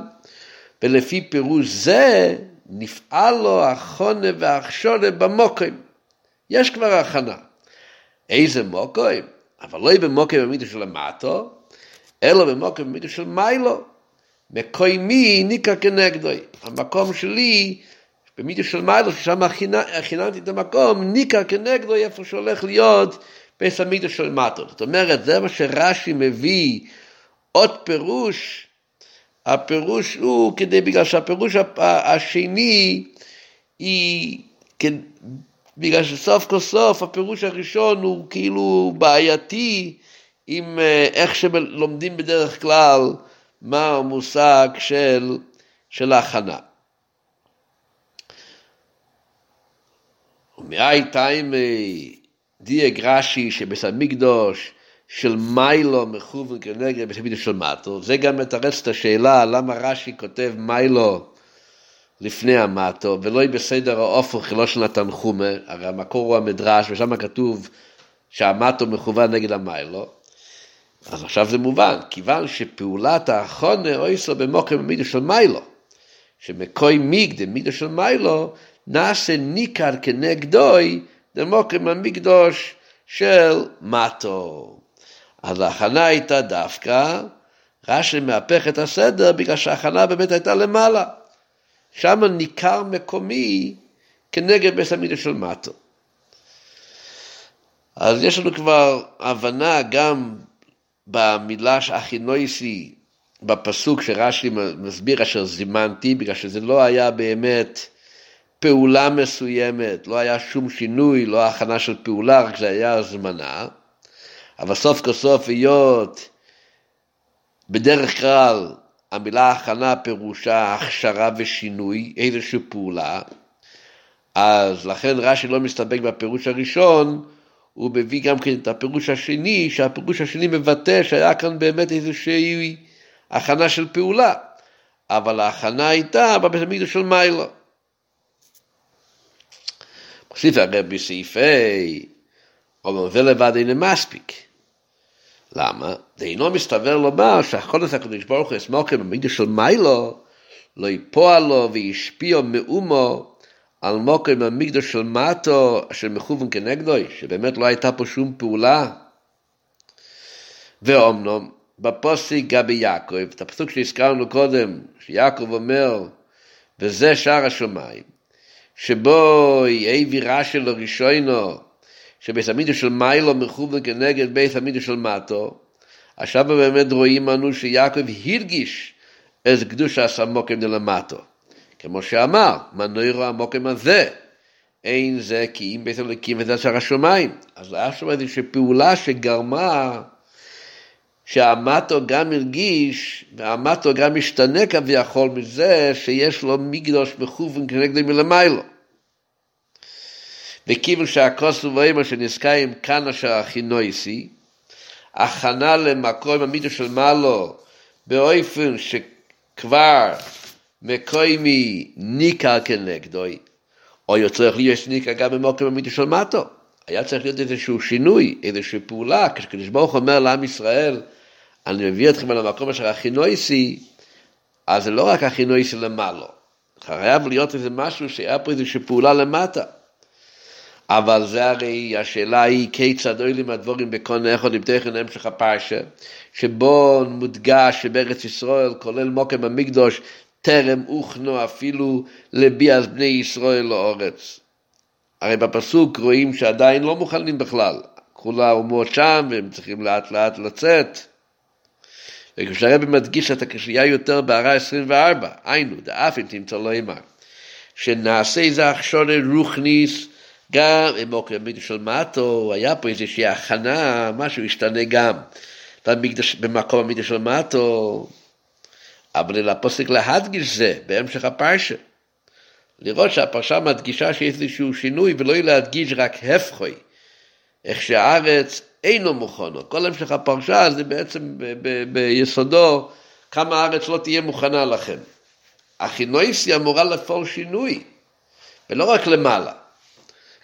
ולפי פירוש זה, נפעל לו החונה והכשונה במוקרים. יש כבר הכנה. איזה מוקרים? אבל לא במוקרים במידה של המטו, אלא במוקרים במידה של מיילו. מקוימי ניקה כנגדוי. המקום שלי במידה של מיילו, ששם הכיננתי את המקום, ניקה כנגדו איפה שהולך להיות בית המידה של מטו. זאת אומרת, זה מה שרש"י מביא עוד פירוש, הפירוש הוא כדי, בגלל שהפירוש השני היא, בגלל שסוף כל סוף הפירוש הראשון הוא כאילו בעייתי עם אה, איך שלומדים בדרך כלל מה המושג של, של ההכנה. ומאי טיימי דייג רש"י שבסמיקדוש של מיילו מכוון כנגד בסמידוש של מטו, זה גם מתרץ את השאלה למה רש"י כותב מיילו לפני המטו, ולא בסדר האופן חילו של התנחומה, הרי המקור הוא המדרש, ושם כתוב שהמטו מכוון נגד המיילו, אז עכשיו זה מובן, כיוון שפעולת האחרונה אויסו במוקר במידו של מיילו, שמקוי מיג דמידו של מיילו, נעשה ניכר כנגדוי דמוקרים המקדוש של מטו. אז ההכנה הייתה דווקא, רש"י מהפך את הסדר בגלל שההכנה באמת הייתה למעלה. שם ניכר מקומי כנגד בית המקדוש של מטו. אז יש לנו כבר הבנה גם במילה אחינויסי, בפסוק שרש"י מסביר אשר זימנתי, בגלל שזה לא היה באמת פעולה מסוימת, לא היה שום שינוי, לא הכנה של פעולה, רק זה היה הזמנה. אבל סוף כל סוף היות בדרך כלל המילה הכנה פירושה הכשרה ושינוי, איזושהי פעולה, אז לכן רש"י לא מסתפק בפירוש הראשון, הוא מביא גם כן את הפירוש השני, שהפירוש השני מבטא שהיה כאן באמת איזושהי הכנה של פעולה, אבל ההכנה הייתה בבית המקדש של מיילו. מוסיף הרב בסעיף ה', אומר זה לבד אינו מספיק. למה? זה אינו מסתבר לומר שהחודש הקדוש ברוך הוא אסמוכם במקדש של מיילו, לא יפועל לו וישפיע מאומו על מוקר במקדש של מטו אשר מכוון כנגדוי, שבאמת לא הייתה פה שום פעולה. ואומנם, בפוסק גבי יעקב, את הפסוק שהזכרנו קודם, שיעקב אומר, וזה שער השמיים, שבו יהיה וירה שלו ראשונו, שבית המידו של מיילו מכוון כנגד בית המידו של מטו, עכשיו באמת רואים אנו שיעקב הרגיש את קדוש הסמוקים דלמטו. כמו שאמר, מנוירו המוקם הזה, אין זה כי אם בית אלוקים וזה שער השמיים. אז היה שם איזושהי פעולה שגרמה שהמטו גם הרגיש, והמטו גם משתנה כביכול מזה שיש לו מקדוש מכוון כנגד מלמיילו. וכיוון שהכוס ובוימה שנזכאים כאן אשר הכינויסי, הכנה למקום המידו של מעלו באופן שכבר מקוימי ניכר כנגדוי, או יוצא להיות ניכר גם במקום המידו של מטו. היה צריך להיות איזשהו שינוי, איזושהי פעולה, כשקדוש ברוך אומר לעם ישראל, אני מביא אתכם על המקום אשר הכינויסי, אז זה לא רק הכינויסי למעלה, חייב להיות איזה משהו שהיה פה איזושהי פעולה למטה. אבל זה הרי השאלה היא כיצד אוהלים הדבורים בקון אחד עם תכן המשך הפרשה, שבו מודגש שבארץ ישראל, כולל מוקם המקדוש, טרם הוכנו אפילו לביאז בני ישראל לאורץ. הרי בפסוק רואים שעדיין לא מוכנים בכלל, כל האומות שם והם צריכים לאט לאט לצאת. וכשהרבי מדגיש את הקשייה יותר בהערה 24, היינו, דאף אם תמצא לא אמר, שנעשה איזה הכשונה רוחניס, גם עם אוכל המקדש של מטו, היה פה איזושהי הכנה, משהו השתנה גם. במקדש, במקום המקדש של מטו, אבל לפוסק להדגיש זה בהמשך הפרשה. לראות שהפרשה מדגישה שיש איזשהו שינוי ולא להדגיש רק הפכוי, איך שהארץ אינו מוכנו. כל המשך הפרשה זה בעצם ביסודו כמה הארץ לא תהיה מוכנה לכם. החינויסי אמורה לפעול שינוי, ולא רק למעלה.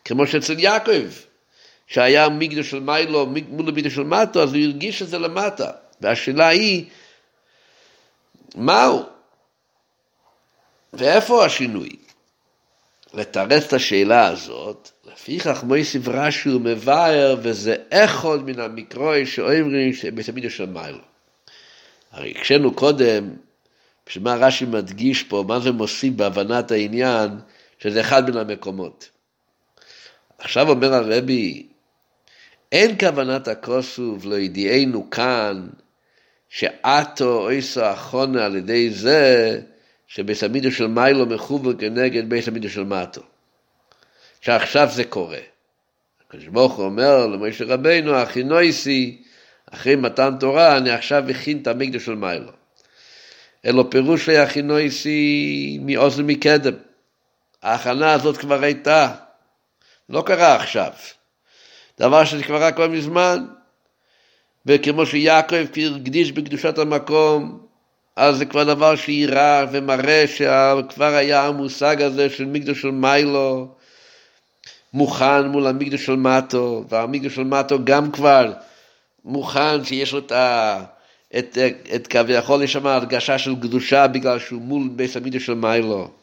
כמו שאצל יעקב, שהיה מקדש של מיילו מול המקדש של מטו, אז הוא הרגיש את זה למטה. והשאלה היא, מהו? ואיפה השינוי? לתרץ את השאלה הזאת, לפיכך מויסיב רש"י הוא מבאר, וזה אחד מן המקרוי שאומרים שבית המקדש של מיילו. הרי הקשינו קודם, בשביל מה רש"י מדגיש פה, מה זה מוסיף בהבנת העניין, שזה אחד מן המקומות. עכשיו אומר הרבי, אין כוונת הכוסוף לא ידיענו כאן שעתו אויסו אחונה על ידי זה שבית המידו של מיילו מכוון כנגד בית המידו של מטו. שעכשיו זה קורה. הקדוש ברוך הוא אומר למשה רבינו, הכי נויסי, אחרי מתן תורה, אני עכשיו הכין את המקדו של מיילו. אלו פירוש הכי נויסי מאוזן מקדם. ההכנה הזאת כבר הייתה. לא קרה עכשיו. דבר שזה כבר היה כבר מזמן, וכמו שיעקב הקדיש בקדושת המקום, אז זה כבר דבר שאירע ומראה שכבר היה המושג הזה של מקדוש של מיילו מוכן מול המקדוש של מטו, והמקדוש של מטו גם כבר מוכן שיש לו את, ה, את, את כביכול יש שם הרגשה של קדושה בגלל שהוא מול בית המקדוש של מיילו.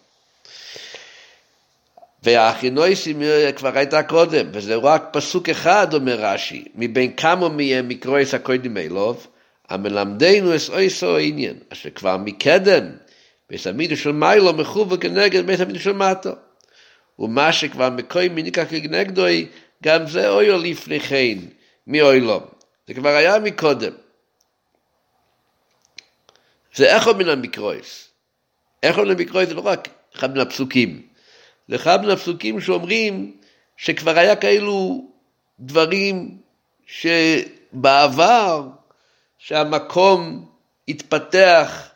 והחינויסים כבר הייתה קודם, וזה רק פסוק אחד, אומר רש"י, מבין כמה מהם מקרויס הקודם אלוב, המלמדנו אס אויסו העניין, אשר כבר מקדם, בית המידו של מיילו מחובר כנגד בית המידו של מטו. ומה שכבר מקוי מניקה כנגדוי, גם זה אויו לפני כן, מאוילום. זה כבר היה מקודם. זה איכו מן המקרויס. איכו מן המקרויס זה לא רק אחד מן הפסוקים. לאחד מן הפסוקים שאומרים שכבר היה כאלו דברים שבעבר, שהמקום התפתח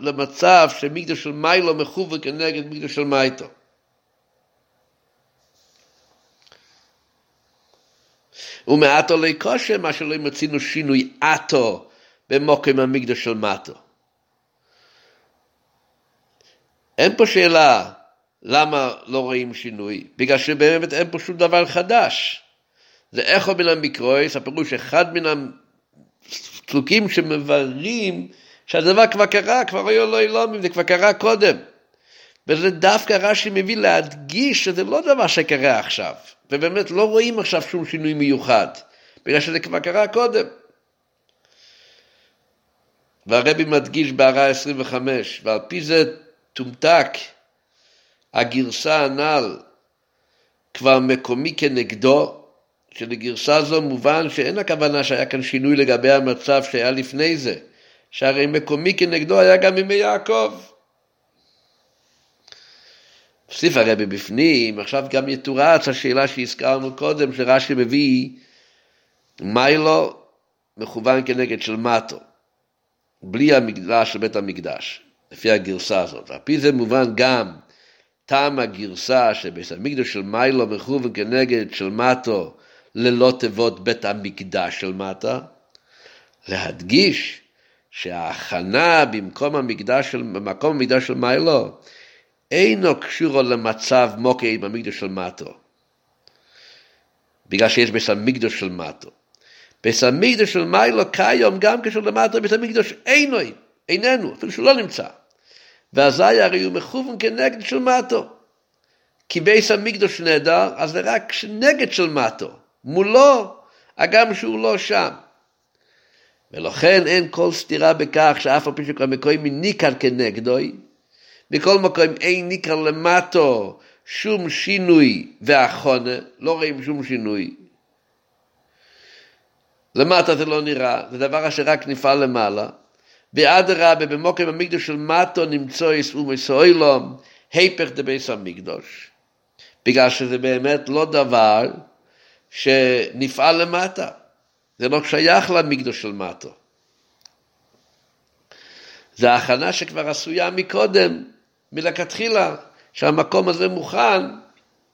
למצב שמקדש של מיילו מכוון כנגד מקדש של מייטו. ומעטו לא יקושה, מה שלא מצינו שינוי עטו במוקם המקדש של מטו. אין פה שאלה למה לא רואים שינוי? בגלל שבאמת אין פה שום דבר חדש. זה איכו מן המקרויס, הפירוש אחד מן הפסוקים שמבררים שהדבר כבר קרה, כבר היו לא אילומים, זה כבר קרה קודם. וזה דווקא רש"י מביא להדגיש שזה לא דבר שקרה עכשיו, ובאמת לא רואים עכשיו שום שינוי מיוחד, בגלל שזה כבר קרה קודם. והרבי מדגיש בהערה 25, ועל פי זה תומתק הגרסה הנ"ל כבר מקומי כנגדו, שלגרסה זו מובן שאין הכוונה שהיה כאן שינוי לגבי המצב שהיה לפני זה, שהרי מקומי כנגדו היה גם ימי יעקב. הוסיף הרבי בפנים, עכשיו גם יתורץ השאלה שהזכרנו קודם, שרש"י מביא, מיילו מכוון כנגד של מטו, בלי המקדש של בית המקדש, לפי הגרסה הזאת. על פי זה מובן גם טעם הגרסה שבית המקדש של מיילו מכוון כנגד של מטו ללא תיבות בית המקדש של מטה, להדגיש שההכנה במקום המקדש של, במקום המקדש של מיילו אינו קשורו למצב מוקי במקדש של מטו, בגלל שיש בית המקדש של מטו. בית המקדש של מיילו כיום גם קשור למטו, בית המקדש אינו, איננו, אפילו שהוא לא נמצא. ואזי הרי הוא מכוון כנגד של מטו. כי בית המקדש נהדר, אז זה רק נגד של מטו. מולו, הגם שהוא לא שם. ולכן אין כל סתירה בכך שאף על פי שכל מקום ניכר כנגדוי, בכל מקום אין ניכר למטו שום שינוי והחונה, לא רואים שום שינוי. למטה זה לא נראה, זה דבר אשר רק נפעל למעלה. ואדרבה, במוקם המקדוש של מטו נמצא יסעו מסוילום, היפך דבייס המקדוש. בגלל שזה באמת לא דבר שנפעל למטה. זה לא שייך למקדוש של מטו. זה הכנה שכבר עשויה מקודם, מלכתחילה, שהמקום הזה מוכן,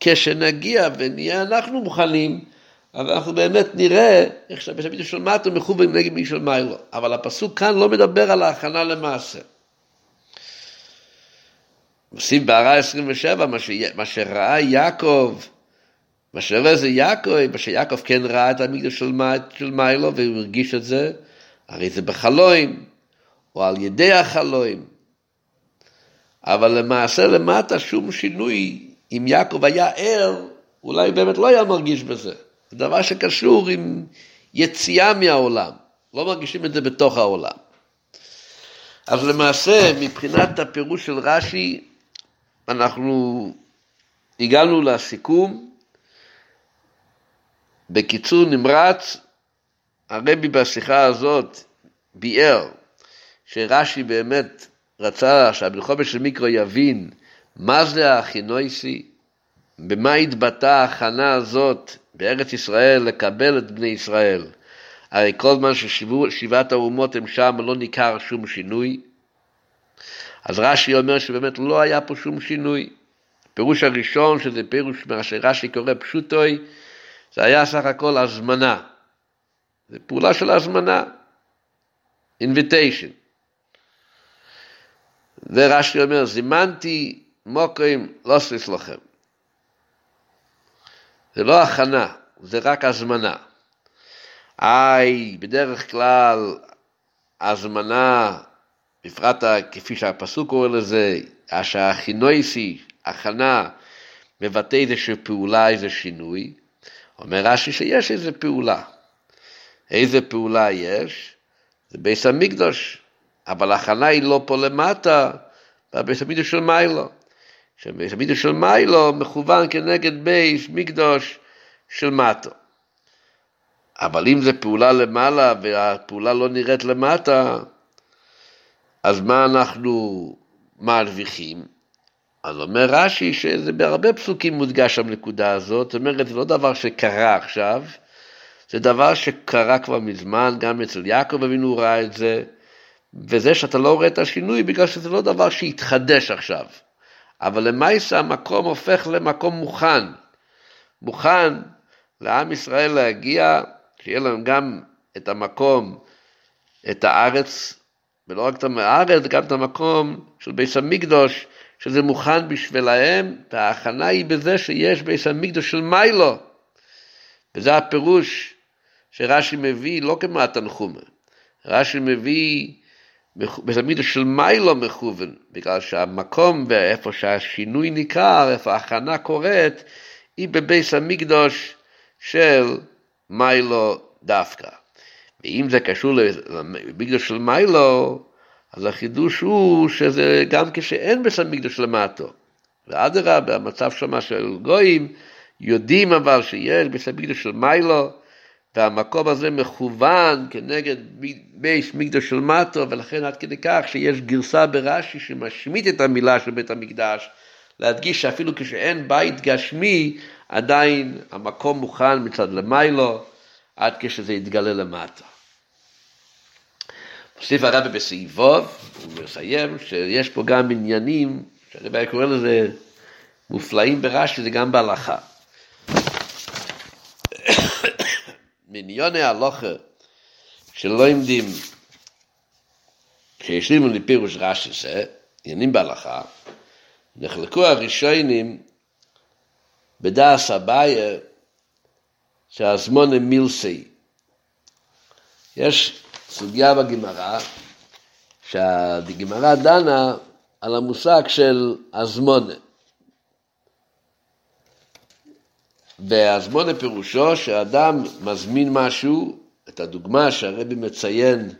כשנגיע ונהיה אנחנו מוכנים, אז אנחנו באמת נראה איך המקדוש של מטו מכוון נגד מי של מיילו. אבל הפסוק כאן לא מדבר על ההכנה למעשה. עושים בהערה 27, מה, ש... מה שראה יעקב, מה שראה זה יעקב, מה שיעקב כן ראה את המקדוש של, של מיילו והוא הרגיש את זה, הרי זה בחלואים, או על ידי החלואים. אבל למעשה למטה שום שינוי, אם יעקב היה ער, אולי באמת לא היה מרגיש בזה. זה דבר שקשור עם יציאה מהעולם, לא מרגישים את זה בתוך העולם. אז למעשה, מבחינת הפירוש של רש"י, אנחנו הגענו לסיכום. בקיצור נמרץ, הרבי בשיחה הזאת ביאר שרש"י באמת רצה שהמלחומת של מיקרו יבין מה זה החינויסי, במה התבטאה ההכנה הזאת בארץ ישראל לקבל את בני ישראל. הרי כל זמן ששבעת האומות הם שם לא ניכר שום שינוי. אז רש"י אומר שבאמת לא היה פה שום שינוי. הפירוש הראשון, שזה פירוש מה שרש"י קורא פשוטוי, זה היה סך הכל הזמנה. זה פעולה של הזמנה. invitation. ורש"י אומר, זימנתי מוקרים לא סליס לכם. זה לא הכנה, זה רק הזמנה. איי, בדרך כלל הזמנה בפרט כפי שהפסוק קורא לזה, שהחינויסי, הכנה, מבטא איזושהי פעולה, איזה שינוי, אומר רש"י שיש איזה פעולה. איזה פעולה יש? זה בייס המקדוש, אבל הכנה היא לא פה למטה, בבייס המקדוש של מיילו. המקדוש של מיילו מכוון כנגד בייס מקדוש של מטו. אבל אם זה פעולה למעלה והפעולה לא נראית למטה, אז מה אנחנו מרוויחים? אז אומר רש"י שזה בהרבה פסוקים מודגש הנקודה הזאת, זאת אומרת זה לא דבר שקרה עכשיו, זה דבר שקרה כבר מזמן, גם אצל יעקב אבינו ראה את זה, וזה שאתה לא רואה את השינוי בגלל שזה לא דבר שהתחדש עכשיו, אבל למעשה המקום הופך למקום מוכן, מוכן לעם ישראל להגיע, שיהיה להם גם את המקום, את הארץ ולא רק את הארץ, גם את המקום של בית המקדוש, שזה מוכן בשבילהם, וההכנה היא בזה שיש בית המקדוש של מיילו. וזה הפירוש שרש"י מביא, לא כמו התנחומה, רש"י מביא בית של מיילו מכוון, בגלל שהמקום ואיפה שהשינוי ניכר, איפה ההכנה קורית, היא בבית המקדוש של מיילו דווקא. ואם זה קשור למקדוש של מיילו, אז החידוש הוא שזה גם כשאין בית המקדוש למטו. ואדרבה, המצב שמה של גויים, יודעים אבל שיש בית המקדוש של מיילו, והמקום הזה מכוון כנגד בית מקדוש של מטו, ולכן עד כדי כך שיש גרסה ברש"י שמשמיט את המילה של בית המקדש, להדגיש שאפילו כשאין בית גשמי, עדיין המקום מוכן מצד למיילו, עד כשזה יתגלה למטה. הוסיף הרבי בסעיבוב, הוא מסיים, שיש פה גם עניינים, שהרבי קורא לזה מופלאים ברש"י, זה גם בהלכה. מעניוני הלוכה שלא עומדים, שהשלימו לפירוש רש"י זה, עניינים בהלכה, נחלקו הראשונים בדעס אביי שהזמונה מילסי. יש סוגיה בגמרא, שהגמרא דנה על המושג של הזמונה. והזמונה פירושו שאדם מזמין משהו, את הדוגמה שהרבי מציין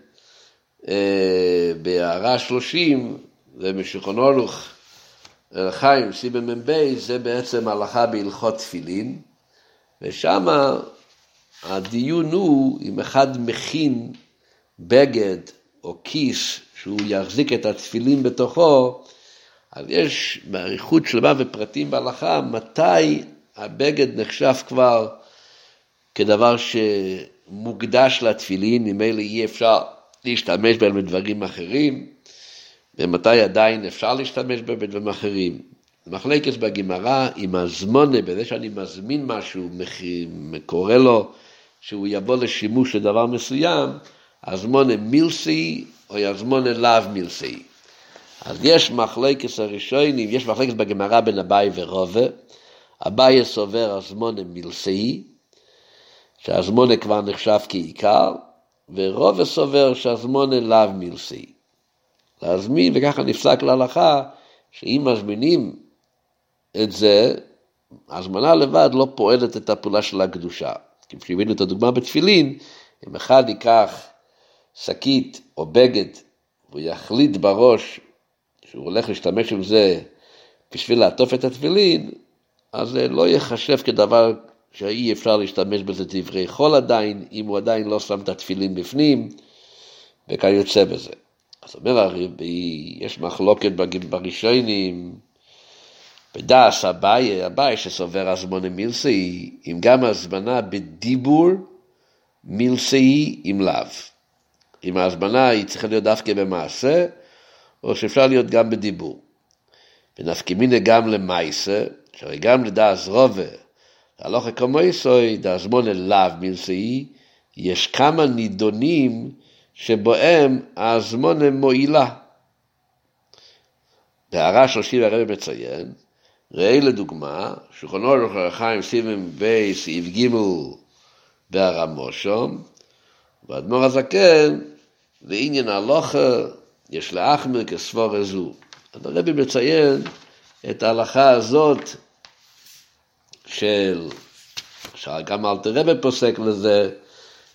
אה, בהערה שלושים, ומשולחן הולך חיים, סיבה מ"ב, זה בעצם הלכה בהלכות תפילין, ושם הדיון הוא אם אחד מכין בגד או כיס שהוא יחזיק את התפילין בתוכו, אז יש באריכות שלמה ופרטים בהלכה מתי הבגד נחשב כבר כדבר שמוקדש לתפילין, ממילא אי אפשר להשתמש בהם בדברים אחרים, ומתי עדיין אפשר להשתמש בהם בדברים אחרים. מחלקת בגמרא עם הזמונה, בזה שאני מזמין משהו, קורא לו שהוא יבוא לשימוש לדבר מסוים, הזמונה מילסי או הזמונה לאו מילסי. אז יש מחלקת הראשונים, יש מחלקת בגמרא בין אביי ורובה, אביי סובר הזמונה מילסי, שהזמונה כבר נחשב כעיקר, ורובה סובר שהזמונה לאו מילסי. להזמין, וככה נפסק להלכה, שאם מזמינים את זה, הזמנה לבד לא פועלת את הפעולה של הקדושה. כפי שהבאנו את הדוגמה בתפילין, אם אחד ייקח שקית או בגד והוא יחליט בראש שהוא הולך להשתמש עם זה בשביל לעטוף את התפילין, אז זה לא ייחשב כדבר שאי אפשר להשתמש בזה דברי חול עדיין, אם הוא עדיין לא שם את התפילין בפנים, וכיוצא בזה. אז אומר הרבי, יש מחלוקת בראשונים, בדס אביי, אביי שסובר הזמונה מילסאי, אם גם הזמנה בדיבור מילסאי עם לאו. אם ההזמנה היא צריכה להיות דווקא במעשה, או שאפשר להיות גם בדיבור. ונפקימינה גם למעשה, שהרי גם לדעס רובה, הלוכה כמויסוי, דעס מונה לאו מילסאי, יש כמה נידונים שבהם הזמונה מועילה. בהערה שלושים הרבי מציין, ראה לדוגמה, שולחנו הולך לחיים סימן בי סעיף ג' בהרמושום, ואדמו"ר הזקן, ועניין הלוכה, יש להחמיר כסבור. אז הרבי מציין את ההלכה הזאת של, שגם אלתר רבי פוסק לזה,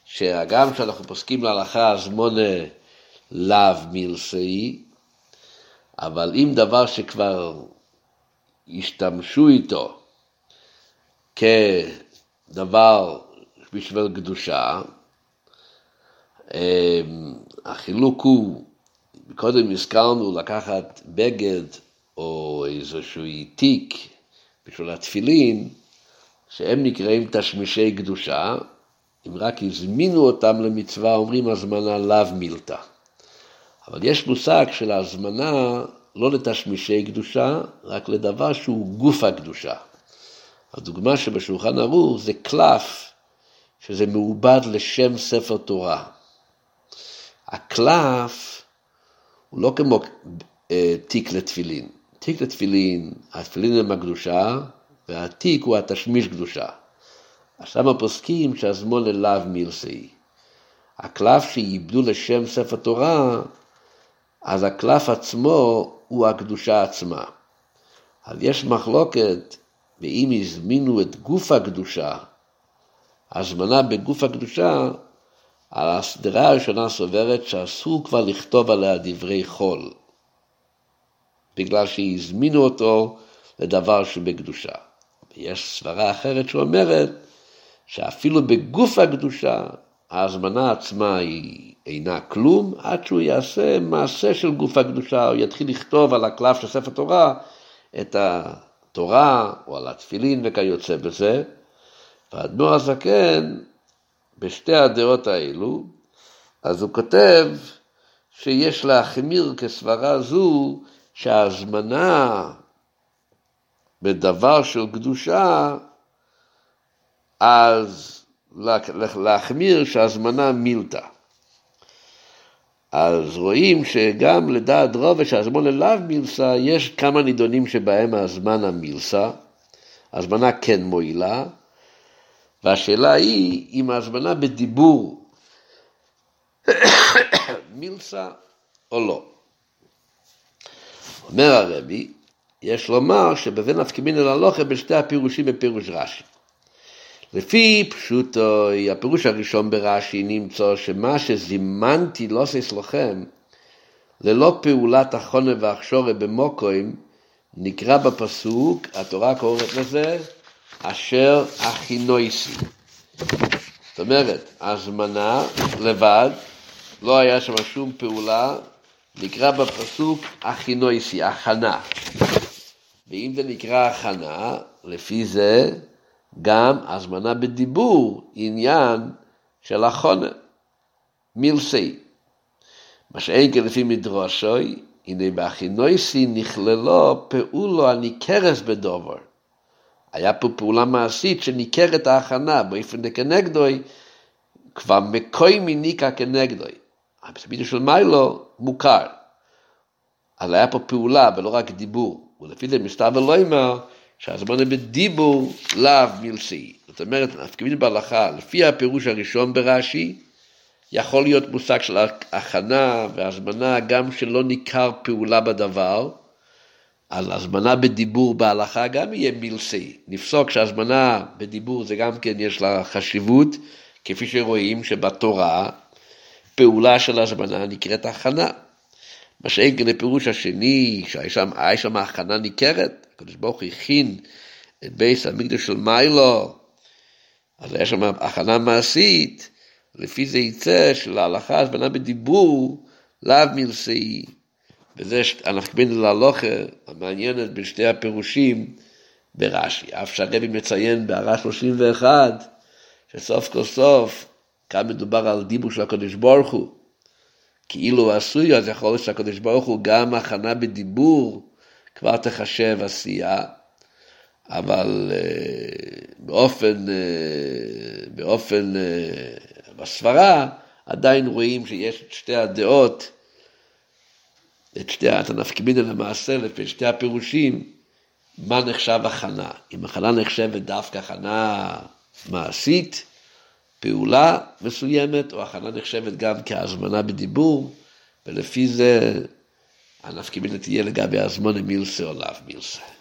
שהגם שאנחנו פוסקים להלכה אז מונה לאו מילסאי, אבל אם דבר שכבר השתמשו איתו כדבר בשביל קדושה, אמ, החילוק הוא, קודם הזכרנו לקחת בגד או איזשהו תיק בשביל התפילין, שהם נקראים תשמישי קדושה, אם רק הזמינו אותם למצווה, אומרים הזמנה לאו מילתא. אבל יש מושג של ההזמנה לא לתשמישי קדושה, רק לדבר שהוא גוף הקדושה. הדוגמה שבשולחן ערוך זה קלף, שזה מעובד לשם ספר תורה. הקלף הוא לא כמו אה, תיק לתפילין. תיק לתפילין, התפילין הם הקדושה, והתיק הוא התשמיש קדושה. אז שם פוסקים שהזמון ללאו מילסי. הקלף שאיבדו לשם ספר תורה, אז הקלף עצמו הוא הקדושה עצמה. אז יש מחלוקת, ואם הזמינו את גוף הקדושה, הזמנה בגוף הקדושה, הסדרה הראשונה סוברת שאסור כבר לכתוב עליה דברי חול, בגלל שהזמינו אותו לדבר שבקדושה. ויש סברה אחרת שאומרת שאפילו בגוף הקדושה, ההזמנה עצמה היא אינה כלום, עד שהוא יעשה מעשה של גוף הקדושה, הוא יתחיל לכתוב על הקלף של ספר תורה את התורה או על התפילין וכיוצא בזה. והאדמו"ר הזקן, בשתי הדעות האלו, אז הוא כותב שיש להחמיר כסברה זו שההזמנה בדבר של קדושה, אז להחמיר שההזמנה מילתא. אז רואים שגם לדעת רובש שהזמן אליו מילסה, יש כמה נידונים שבהם הזמן המילסה, הזמנה כן מועילה, והשאלה היא אם ההזמנה בדיבור מילסה או לא. אומר הרבי, יש לומר שבבין נפקא אל הלוכה בשתי הפירושים בפירוש רש"י. לפי פשוטו, הפירוש הראשון ברש"י נמצא שמה שזימנתי לא לכם, ללא פעולת החונה והכשורה במוקוים, נקרא בפסוק, התורה קוראת לזה, אשר הכינויסי. זאת אומרת, הזמנה לבד, לא היה שם שום פעולה, נקרא בפסוק הכינויסי, הכנה. ואם זה נקרא הכנה, לפי זה גם הזמנה בדיבור עניין של החונה, מילסי. מה שאין כן לפי מדרשוי, הנה בהכינויסי נכללו פעולו הניכרס בדובר. היה פה פעולה מעשית שניכרת ההכנה באופן דקנגדוי, כבר מקוי מניקה כנגדוי. בסבידו של מיילו מוכר. אז היה פה פעולה ולא רק דיבור. ולפי זה מסתבר לא אמר שהזמן בדיבור לאו מילסי. זאת אומרת, נפקמיד בהלכה, לפי הפירוש הראשון ברש"י, יכול להיות מושג של הכנה והזמנה גם שלא ניכר פעולה בדבר, אז הזמנה בדיבור בהלכה גם יהיה מילסי. נפסוק שהזמנה בדיבור זה גם כן יש לה חשיבות, כפי שרואים שבתורה פעולה של הזמנה נקראת הכנה. מה שאין כן הפירוש השני, שהיה שם, הכנה ניכרת, הקדוש ברוך הכין את בייס המקדש של מיילו, אז היה שם הכנה מעשית, לפי זה יצא שלהלכה הזמנה בדיבור, לאו מלסאי. וזה קיבלנו להלוכה המעניינת בשתי הפירושים ברש"י. אף שהרבי מציין בהערה 31, שסוף כל סוף, כאן מדובר על דיבור של הקדוש ברוך הוא. כאילו עשוי, אז יכול להיות שהקדוש ברוך הוא גם הכנה בדיבור כבר תחשב עשייה, אבל uh, באופן, uh, באופן, uh, בסברה עדיין רואים שיש את שתי הדעות, את שתי התנפקמינה למעשה, לפי שתי הפירושים, מה נחשב הכנה. אם הכנה נחשבת דווקא הכנה מעשית, פעולה מסוימת, או הכנה נחשבת גם כהזמנה בדיבור, ולפי זה הנפקא תהיה לגבי הזמון מילסה או לאו מילסה.